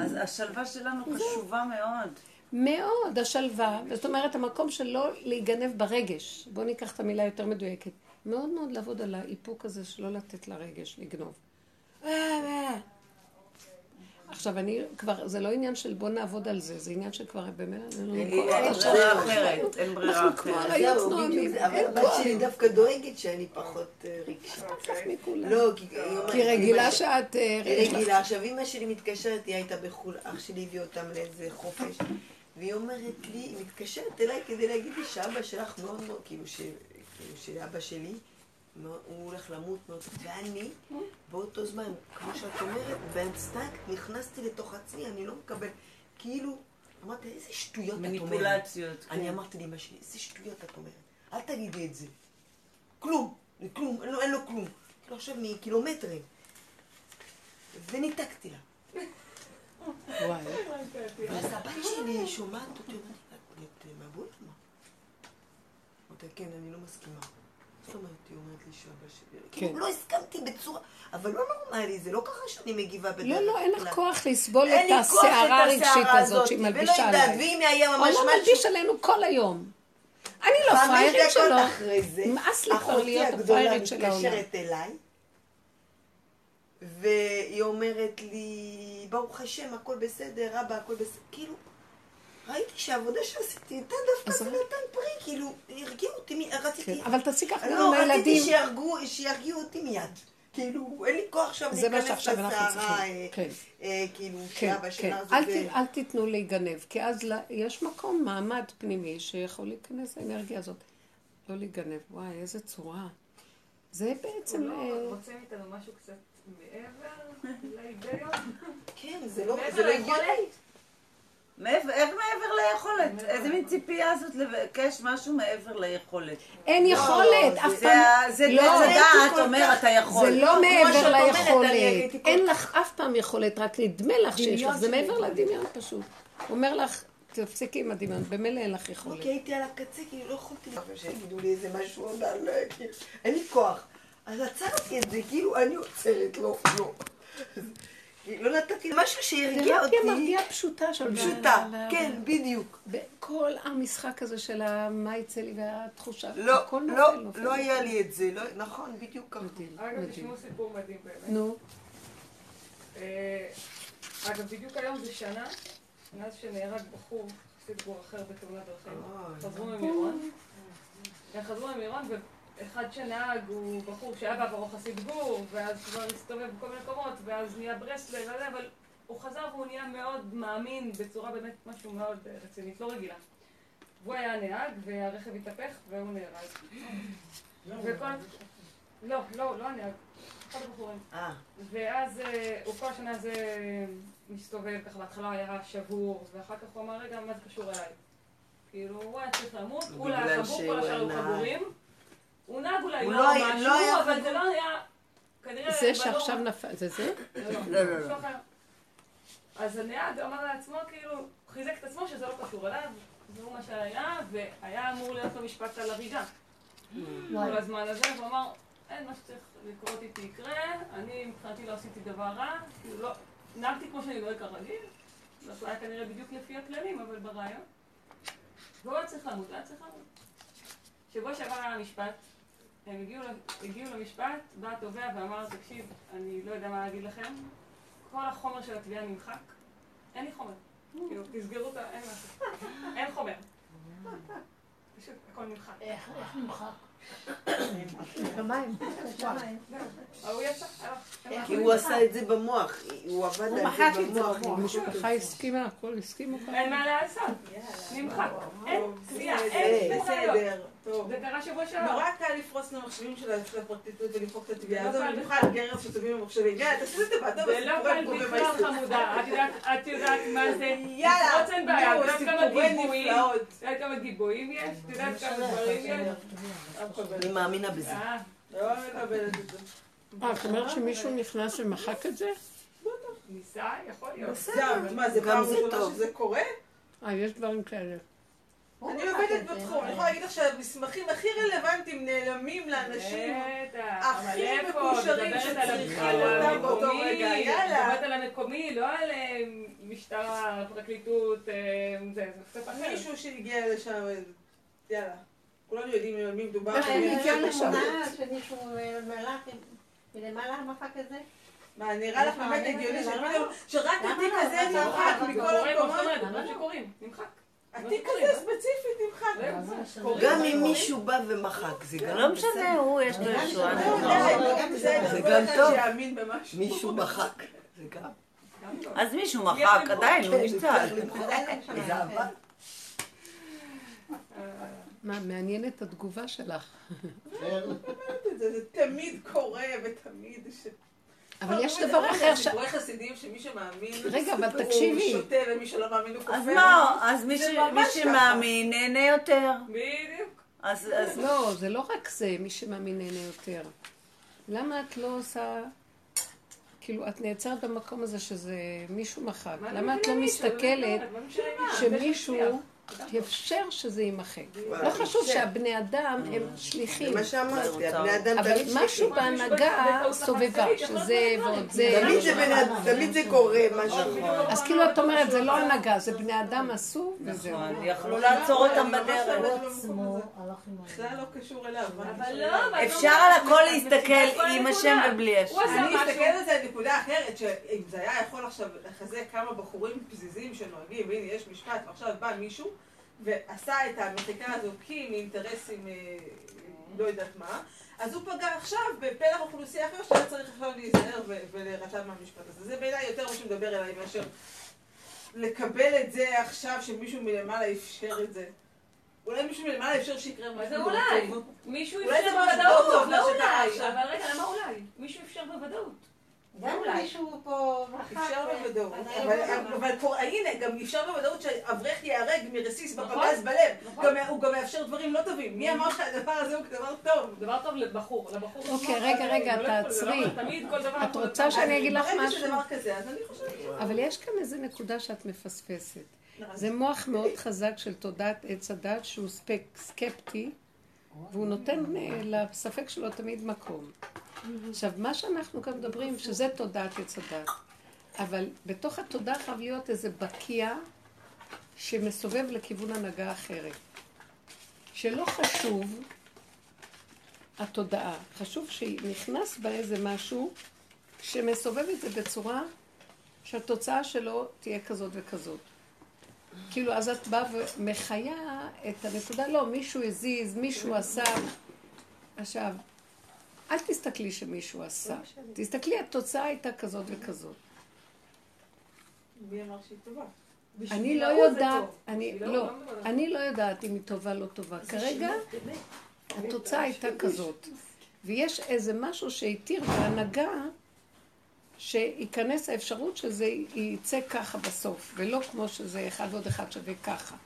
אז השלווה שלנו חשובה מאוד. מאוד, השלווה, זאת אומרת, המקום של לא להיגנב ברגש, בואו ניקח את המילה יותר מדויקת, מאוד מאוד לעבוד על האיפוק הזה שלא לתת לרגש לגנוב. עכשיו, אני כבר, זה לא עניין של בוא נעבוד על זה, זה עניין שכבר במילא אין לנו אין. אין ברירה אחרת, אין ברירה אנחנו כמו אחרת. אריות אבל אין הבת כוח. שלי דווקא דואגת שאני פחות אה, רגשית. לא, כי רגילה שאת... אה, רגילה. עכשיו אמא שלי מתקשרת, היא הייתה בחו"ל, אח שלי הביא אותם לאיזה חופש, והיא אומרת לי, היא מתקשרת אליי כדי להגיד לי שאבא שלך מאוד מאוד, כאילו, ש- כאילו שאבא שלי, הוא הולך למות מאוד, ואני, באותו זמן, כמו שאת אומרת, באינסטינקט נכנסתי לתוך עצמי, אני לא מקבל, כאילו, אמרתי, איזה שטויות את אומרת. מניפולציות. כן. אני אמרתי לאמא שלי, איזה שטויות את אומרת, אל תגידי את זה. כלום, כלום, אין לו, אין לו כלום. כאילו עכשיו מקילומטרים. וניתקתי לה. וואי. ואז הבת שלי שומעת אותי, אומרת, לי, את מבול מה? אמרתי, כן, אני לא מסכימה. זאת אומרת, היא אומרת לי שאבא שלי... כן. כאילו, לא הסכמתי בצורה... אבל לא נורמלי, זה לא ככה שאני מגיבה בדרך כלל. לא, לא, אין לך כוח לסבול את הסערה הרגשית הזאת שהיא ולא מלבישה יודעת, עליי. ואם היה ממש משהו... מלביש עלינו כל היום. אני לא פריירית שלו. נמאס לי כבר אחותי להיות הגדולה הפריירית של העולם. מתקשרת אליי, והיא אומרת לי, ברוך השם, הכל בסדר, אבא, הכל בסדר. כאילו, ראיתי שהעבודה שעשיתי איתה דווקא זה? נתן פרי, כאילו, הרגיעו אותי, רציתי... כן, אבל תעשי ככה גם לא, עם רציתי הילדים. שירגעו, שירגיעו אותי מיד. כאילו, אין לי כוח עכשיו להיכנס לסערה. אה, כן. אה, כאילו, כן, שאבא כן. שלה אל, זה... ת, אל תיתנו להיגנב, כי אז יש מקום, מעמד פנימי, שיכול להיכנס לאנרגיה הזאת. לא להיגנב. וואי, איזה צורה. זה בעצם... הוא אה, לא מוצא מאיתנו משהו קצת מעבר להיגיון? כן, זה לא לא? הגיוני. מעבר- איך מעבר ליכולת? איזה מין ציפייה זאת לבקש משהו מעבר ליכולת? אין יכולת, אף זה פעם... זה לא. זה דעת אומר אתה יכול. זה לא מעבר ליכולת. אין לך אף פעם יכולת, רק נדמה לך שיש לך. זה מעבר. לדמיון פשוט. הוא אומר לך, תפסיקי עם הדמיון, במילא אין לך יכולת. כי הייתי על הקצה, כאילו לא יכולתי שיגידו לי איזה משהו עוד על... כאילו, אין לי כוח. אז עצרתי את זה, כאילו אני עוצרת, לא, לא. לא נתתי משהו שהרגיע אותי. מרגיעה פשוטה של פשוטה, כן, בדיוק. כל המשחק הזה של מה יצא לי והתחושה, לא, לא. לא היה לי את זה, לא- נכון, בדיוק ככה. אגב. תשמעו סיפור מדהים באמת. נו, אה, אגב, בדיוק היום זה שנה, מאז שנהרג בחור, חסיד גור אחר בתאונת דרכים. חזרו ממירון. הם חזרו ממירון, ואחד שנהג הוא בחור שהיה בעברו חסיד גור, ואז כבר הסתובב בכל מיני מקומות, ואז נהיה ברסלב וזה, אבל הוא חזר והוא נהיה מאוד מאמין בצורה באמת משהו מאוד אה, רצינית, לא רגילה. והוא היה הנהג, והרכב התהפך, והוא נהרג. וכל... לא, לא, לא הנהג. אחד הבחורים. אה, ואז אה, הוא כל השנה הזה מסתובב, ככה בהתחלה היה שבור, ואחר כך הוא אמר, רגע, מה זה קשור אליי? כאילו, הוא היה צריך למות, הוא היה חבור, כל השאר היו. חבורים. הוא נהג אולי הוא לא לא היה- משהו, לא אבל. זה לא היה... כנראה... זה שעכשיו נפל, זה זה? לא, לא, לא, לא. אז הנהג אמר לעצמו, כאילו, חיזק את עצמו שזה לא קשור אליו, והוא מה שהיה, והיה אמור להיות לו משפט על הריגה. כל הזמן הזה, והוא אמר, אין מה שצריך לקרות איתי יקרה, אני מבחינתי לא עשיתי דבר רע, כאילו לא, נהגתי כמו שאני נוהג כרגיל, זה היה כנראה בדיוק לפי הכללים, אבל ברעיון. והוא היה צריך למות, היה צריך למות. שבוע שעבר היה משפט, הם הגיעו, ל- הגיעו למשפט, בא התובע ואמר, תקשיב, אני לא יודע מה להגיד לכם, כל החומר של התביעה נמחק, אין לי חומר. כאילו, תסגרו את ה... אין משהו. אין חומר. פשוט הכל נמחק. איך נמחק? שמיים. ההוא יצא, הלך. אין כי. הוא עשה את זה במוח, הוא עבד על זה במוח. המשפחה הסכימה, הכל הסכימו. אין מה לעשות, נמחק. אין, בסדר, אין ראיות. בסדר. זה קרה שבוע שעבר. נורא קל לפרוס למחשבים של של הפרקליטות ולמחוק את התביעה הזו, לא קל במיוחד גרב שטובים במחשבים. יאללה, תעשו את זה זה לא קל בכלל חמודה, את יודעת- את יודעת מה זה, יאללה, לפרוץ אין בעיה, את נו, יודעת כמה סיפורי גיבויים, נפלאות. את יודעת כמה גיבויים יש, את יודעת כמה דברים יש. אני מאמינה בזה. אה, לא מקבלת את זה. אה, את אומרת שמישהו נכנס ומחק את זה? ניסה, יכול להיות. אבל מה, זה פעם ראשונה טוב. שזה קורה? אה, יש דברים כאלה. הוא אני עובדת. בתחום, אני יכולה להגיד לך שהמסמכים הכי רלוונטיים נעלמים לאנשים. הכי מקושרים שצריכים אותם באותו רגע, יאללה. מדברת על המקומי, לא על אה, משטרה, פרקליטות, אה, זה, קצת אחר. מישהו שהגיע לשם, יאללה. כולנו יודעים על מי מדובר. איך הוא הגיע לשם? שמישהו אה, מלמעלה מחק את זה? מה, נראה לך באמת הגיוני למה שפתאום, שרק התיק לא? הזה לא? נמחק מכל המקומות? דברים שקורים, נמחק. התיק הזה ספציפית נמחק. זהו, קורה. גם אם מישהו בא ומחק, זה גם לא משנה, הוא יש לו ישועה. זה גם טוב. מישהו מחק. זה גם. טוב. אז מישהו מחק, עדיין, הוא נשתל. עדיין אין שם. זה עבד. מה, מעניינת התגובה שלך. זה זה תמיד קורה ותמיד ש... אבל יש דבר זה אחר ש... סיפורי חסידים שמי שמאמין רגע, אבל הוא תקשיבי. שותה ומי שלא מאמין הוא כופר. אז מה, אז מי. שמאמין נהנה יותר. בדיוק. אז אז לא, זה לא רק זה, מי שמאמין נהנה יותר. למה את לא עושה... כאילו, את נעצרת במקום הזה שזה מישהו מחק. מה למה את לא מבינה, מסתכלת שמישהו. אפשר שזה יימחק? לא חשוב. שהבני אדם הם זה שליחים. מה שאמרתי, הבני אדם אבל משהו. בהנהגה סובבה, שזה ועוד זה. תמיד זה זה קורה משהו. אז כאילו את אומרת, זה לא הנהגה, זה בני אדם עשו, וזהו. נכון, יכלו לעצור אותם בדרך. בכלל לא קשור אליו. לא, אפשר על הכל להסתכל כל עם. השם ובלי השם. הוא עשה אני. מסתכלת על זה נקודה אחרת, שאם זה היה יכול עכשיו לחזק כמה בחורים פזיזים שנוהגים, והנה יש משפט, ועכשיו בא מישהו ועשה את המחיקה הזו כי מאינטרסים, אה, לא יודעת מה, אז הוא פגע עכשיו בפלח אוכלוסייה אחר שהיה צריך עכשיו להיזהר ולהירתע מהמשפט הזה. זה בעיניי יותר מה שמדבר אליי מאשר לקבל את זה עכשיו שמישהו מלמעלה אפשר את זה. אולי מישהו מלמעלה אפשר שיקרה משהו זה אולי? מישהו אפשר בוודאות, לא אולי. אבל רגע, למה אולי? מישהו אפשר בוודאות. גם אולי. מישהו פה. אפשר ו- בוודאות, אבל, לא הנה, גם אפשר בוודאות שאברך ייהרג מרסיס נכון. בפגז בלב. נכון. הוא גם מאפשר דברים לא טובים. מי אמר שהדבר הזה הוא דבר טוב? דבר טוב לבחור, לבחור. אוקיי, רגע, רגע, לא תעצרי. את רוצה שאני. אגיד לך משהו? אבל יש כאן איזה נקודה שאת מפספסת. נכון. זה מוח מאוד חזק של תודעת עץ הדת שהוא ספק, סקפטי, והוא נותן אה, לספק שלו תמיד מקום. עכשיו, מה שאנחנו כאן מדברים, שזה תודעת עץ הדת, אבל בתוך התודעה חייב להיות איזה בקיע שמסובב לכיוון הנהגה אחרת. שלא חשוב התודעה, חשוב שנכנס בה איזה משהו שמסובב את זה בצורה שהתוצאה שלו תהיה כזאת וכזאת. כאילו, אז את באה ומחיה את הנקודה, לא, מישהו הזיז, מישהו עשה. עכשיו, אל תסתכלי שמישהו עשה. תסתכלי, התוצאה הייתה כזאת וכזאת. מי אמר שהיא טובה? אני לא יודעת. אני לא, לא. אני לא יודעת אם היא טובה לא טובה. כרגע התוצאה הייתה כזאת. ויש איזה משהו שהתיר בהנהגה, שייכנס האפשרות שזה יצא ככה בסוף, ולא כמו שזה אחד ועוד אחד שווה ככה.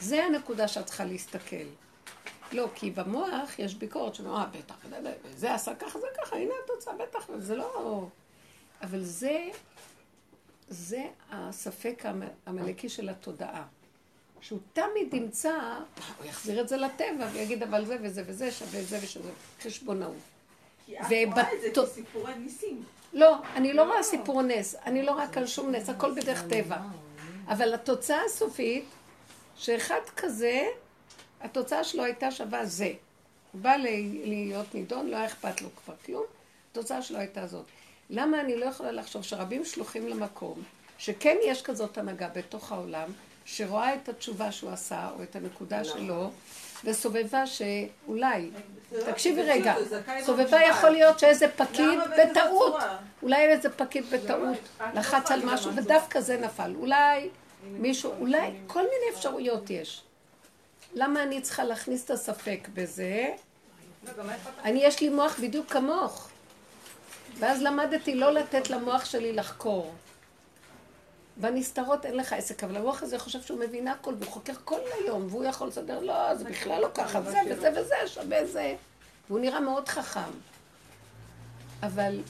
זה הנקודה שאת צריכה להסתכל. לא, כי במוח יש ביקורת שאומרת, אה, בטח, זה עשה ככה, זה ככה, הנה התוצאה, בטח, זה לא... אבל זה, זה הספק העמלקי של התודעה. שהוא תמיד ימצא, הוא יחזיר את זה לטבע ויגיד, אבל זה וזה וזה שווה זה ושזה, חשבונאות. כי את רואה את זה כסיפורי ניסים. לא, אני לא רואה סיפור נס, אני לא רואה כאן שום נס, הכל בדרך טבע. אבל התוצאה הסופית, שאחד כזה, התוצאה שלו הייתה שווה זה. הוא בא להיות נידון, לא היה אכפת לו כבר כלום, התוצאה שלו הייתה זאת. למה אני לא יכולה לחשוב שרבים שלוחים למקום, שכן יש כזאת הנהגה בתוך העולם, שרואה את התשובה שהוא עשה, או את הנקודה שלו, וסובבה שאולי, תקשיבי רגע, סובבה יכול להיות שאיזה פקיד בטעות, אולי איזה פקיד בטעות לחץ על משהו ודווקא זה נפל, אולי מישהו, אולי כל מיני אפשרויות יש. למה אני צריכה להכניס את הספק בזה? אני, יש לי מוח בדיוק כמוך. ואז למדתי לא לתת למוח שלי לחקור. בנסתרות אין לך עסק, אבל המוח הזה חושב שהוא מבין הכל, והוא חוקר כל היום, והוא יכול לסדר, לא, זה בכלל לא ככה, זה וזה וזה שווה זה. והוא נראה מאוד חכם. אבל,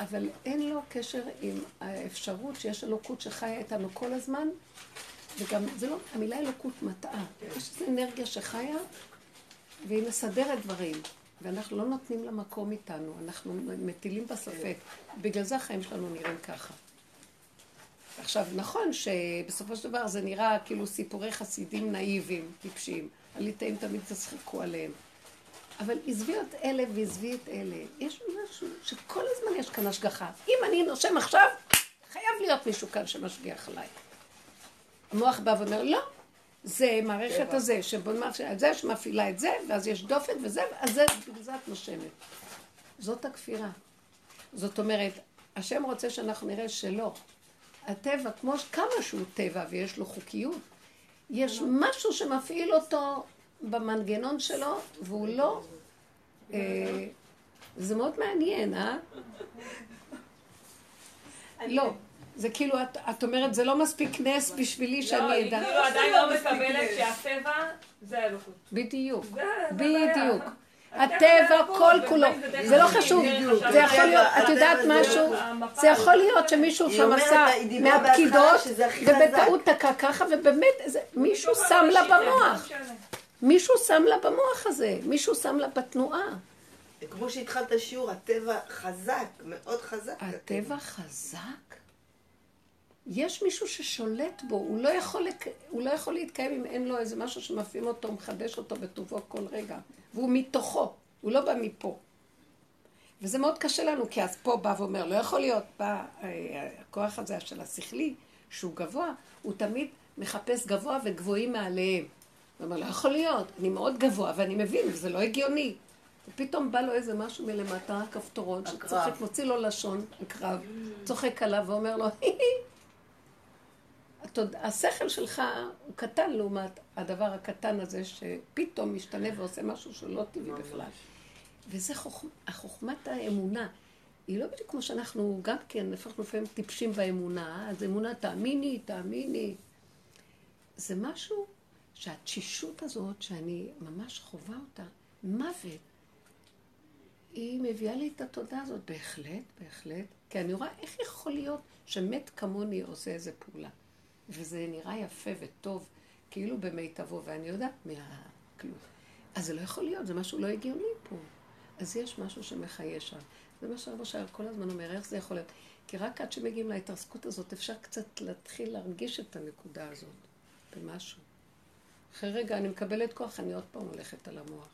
אבל אין לו קשר עם האפשרות שיש אלוקות שחיה איתנו כל הזמן, וגם, זה לא, המילה אלוקות מטעה. יש איזו אנרגיה שחיה, והיא מסדרת דברים. ואנחנו לא נותנים לה מקום איתנו, אנחנו מטילים בספק. בגלל זה החיים שלנו נראים ככה. עכשיו, נכון שבסופו של דבר זה נראה כאילו סיפורי חסידים נאיבים, טיפשים. הליטאים תמיד תשחקו עליהם. אבל עזבי את אלה ועזבי את אלה. יש משהו שכל הזמן יש כאן השגחה. אם אני נושם עכשיו, חייב להיות מישהו כאן שמשגיח עליי. המוח בא ואומר, לא, זה מערכת הזה, שבונה את זה, שמפעילה את זה, ואז יש דופן וזה, אז זה, בגלל זה את נושמת. זאת הכפירה. זאת אומרת, השם רוצה שאנחנו נראה שלא. הטבע, כמו כמה שהוא טבע ויש לו חוקיות, יש משהו שמפעיל אותו במנגנון שלו, והוא לא... אה, זה מאוד מעניין, אה? לא. זה כאילו, את, את אומרת, זה לא מספיק נס בשבילי שאני אדע. לא, היא כאילו עדיין לא מקבלת שהטבע זה האלוקות. בדיוק, בדיוק. הטבע כל כולו, זה לא חשוב, זה יכול להיות, את יודעת משהו? זה יכול להיות שמישהו שם עשה מהפקידות ובטעות תקע ככה ובאמת מישהו שם לה במוח, מישהו שם לה במוח הזה, מישהו שם לה בתנועה. כמו שהתחלת שיעור, הטבע חזק, מאוד חזק. הטבע חזק? יש מישהו ששולט בו, הוא לא, יכול, הוא לא יכול להתקיים אם אין לו איזה משהו שמפעים אותו, מחדש אותו בטובו כל רגע. והוא מתוכו, הוא לא בא מפה. וזה מאוד קשה לנו, כי אז פה בא ואומר, לא יכול להיות, בא אה, הכוח הזה של השכלי, שהוא גבוה, הוא תמיד מחפש גבוה וגבוהים מעליהם. הוא אומר, לא יכול להיות, אני מאוד גבוה, ואני מבין, וזה לא הגיוני. ופתאום בא לו איזה משהו מלמטה, כפתורון, שצוחק, מוציא לו לשון, הקרב, צוחק עליו ואומר לו, השכל שלך הוא קטן לעומת הדבר הקטן הזה שפתאום משתנה ועושה משהו שהוא לא טבעי בכלל. וזה חוכמת, חוכמת האמונה. היא לא בדיוק כמו שאנחנו גם כן, הפכנו לפעמים טיפשים באמונה, אז אמונה תאמיני, תאמיני. זה משהו שהתשישות הזאת, שאני ממש חווה אותה, מוות, היא מביאה לי את התודעה הזאת. בהחלט, בהחלט. כי אני רואה איך יכול להיות שמת כמוני עושה איזה פעולה. וזה נראה יפה וטוב, כאילו במיטבו, ואני יודעת מהכלום. אז זה לא יכול להיות, זה משהו לא הגיוני פה. אז יש משהו שמחיה שם. זה מה שהרב אשר כל הזמן אומר, איך זה יכול להיות? כי רק עד שמגיעים להתרסקות הזאת, אפשר קצת להתחיל להרגיש את הנקודה הזאת במשהו. אחרי רגע אני מקבלת כוח, אני עוד פעם הולכת על המוח.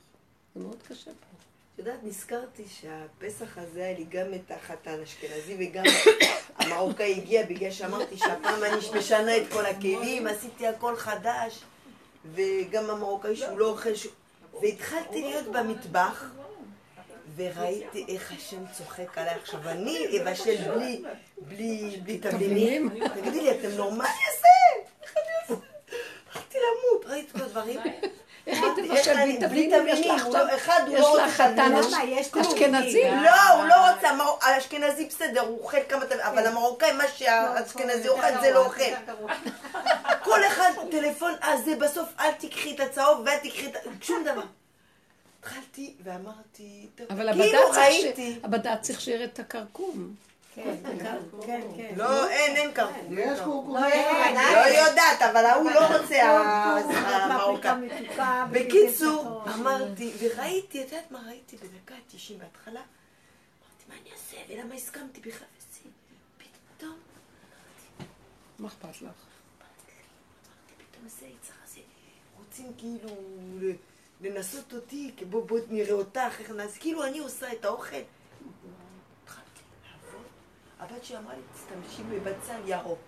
זה מאוד קשה פה. את יודעת, נזכרתי שהפסח הזה היה לי גם את החתן אשכנזי וגם המרוקאי הגיע בגלל שאמרתי שהפעם אני משנה את כל הכלים, עשיתי הכל חדש וגם המרוקאי שהוא לא אוכל ש... והתחלתי להיות במטבח וראיתי איך השם צוחק עליי עכשיו. אני אבשל בלי, בלי, בלי תבלינים. תגידי לי, אתם נורמלי זה? איך אני עושה? הלכתי למות, ראיתי כל הדברים. איך היא תבשל תביא תבלינים, יש תבלינים, לך הוא לא- עכשיו, אחד הוא יש לא רוצה חתן אשכנזי. לא, הוא לא רוצה, מר- האשכנזי בסדר, הוא אוכל כמה תבלינים, אבל המרוקאי, מה שהאשכנזי אוכל זה לא אוכל. כל אחד טלפון, אה זה בסוף אל תיקחי את הצהוב ואל תיקחי את... שום דבר. התחלתי ואמרתי, טוב, אבל כאילו הבד"ץ צריך ראיתי. ש- הבד"ץ שיראה את הכרכום. כן, כן, כן. לא, אין, אין קרקום. יש קורקום. לא, אין, לא יודעת, אבל ההוא לא רוצה, ה- פפריקה המרוקאי. מתוקה. בקיצור, אמרתי, וראיתי, את יודעת מה ראיתי בדקה ה-90 בהתחלה? אמרתי, מה אני אעשה? ולמה הסכמתי בכלל? פתאום, מה אכפת לך? פתאום זה יצר הזה, רוצים כאילו לנסות אותי, כי בוא, בוא נראה אותך, איך נעשה, כאילו אני עושה את האוכל. הבת שלי אמרה לי, תשתמשי בבצל ירוק.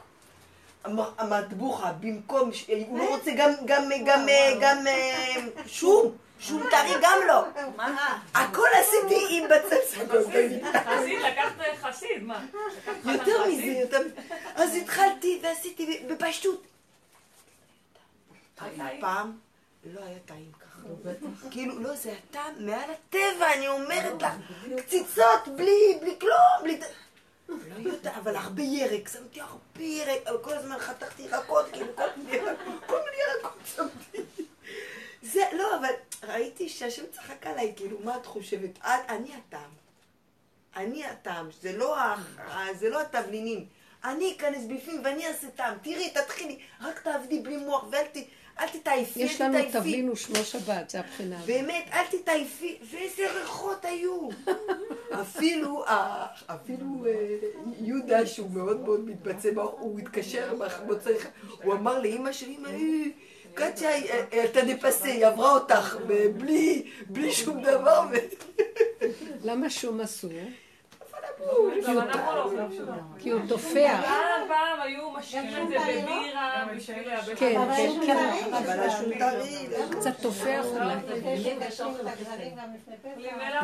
המ- המטבוחה, במקום, הוא לא רוצה גם, גם, גם, גם, אה, שום, שום טרי גם לא. מה? הכל עשיתי עם בצל סגול. חסיד, לקחת חסיד, מה? יותר? מזה, יותר מזה. אז התחלתי ועשיתי בפשטות. פעם לא היה טעים ככה. כאילו, לא, זה הטעם מעל הטבע, אני אומרת לך. קציצות, בלי, בלי כלום, בלי... לא יודעת, אבל הרבה ירק, שמתי הרבה ירק, אבל כל הזמן חתכתי ירקות, כאילו, כל מיני כל מיני ירקות שמתי. זה, לא, אבל ראיתי שהשם צחק עליי, כאילו, מה את חושבת? את, אני הטעם. אני הטעם, זה לא, זה לא התבלינים. אני אכנס בפנים ואני אעשה טעם. תראי, תתחילי, רק תעבדי בלי מוח ואל ת, אל תתעייפי, יש אל לנו תתעייפי. תבלין ושמו שבת, זה הבחינה הזאת. באמת, אל תתעייפי, ואיזה ריחות היו. אפילו, אפילו אה, יהודה, שהוא מאוד מאוד מתבצע, הוא התקשר במוצאי הוא אמר לאימא שלי, אמא, אה, קטיה, אה, אתה דפסה, היא עברה אותך, בלי, שום דבר. למה שום אסור? גם אנחנו לא דבר. כי הוא תופח. פעם פעם היו משקיעים את זה בבירה בשביל לאבד כן, כן, כן. אבל השום טרי, קצת תופח אולי.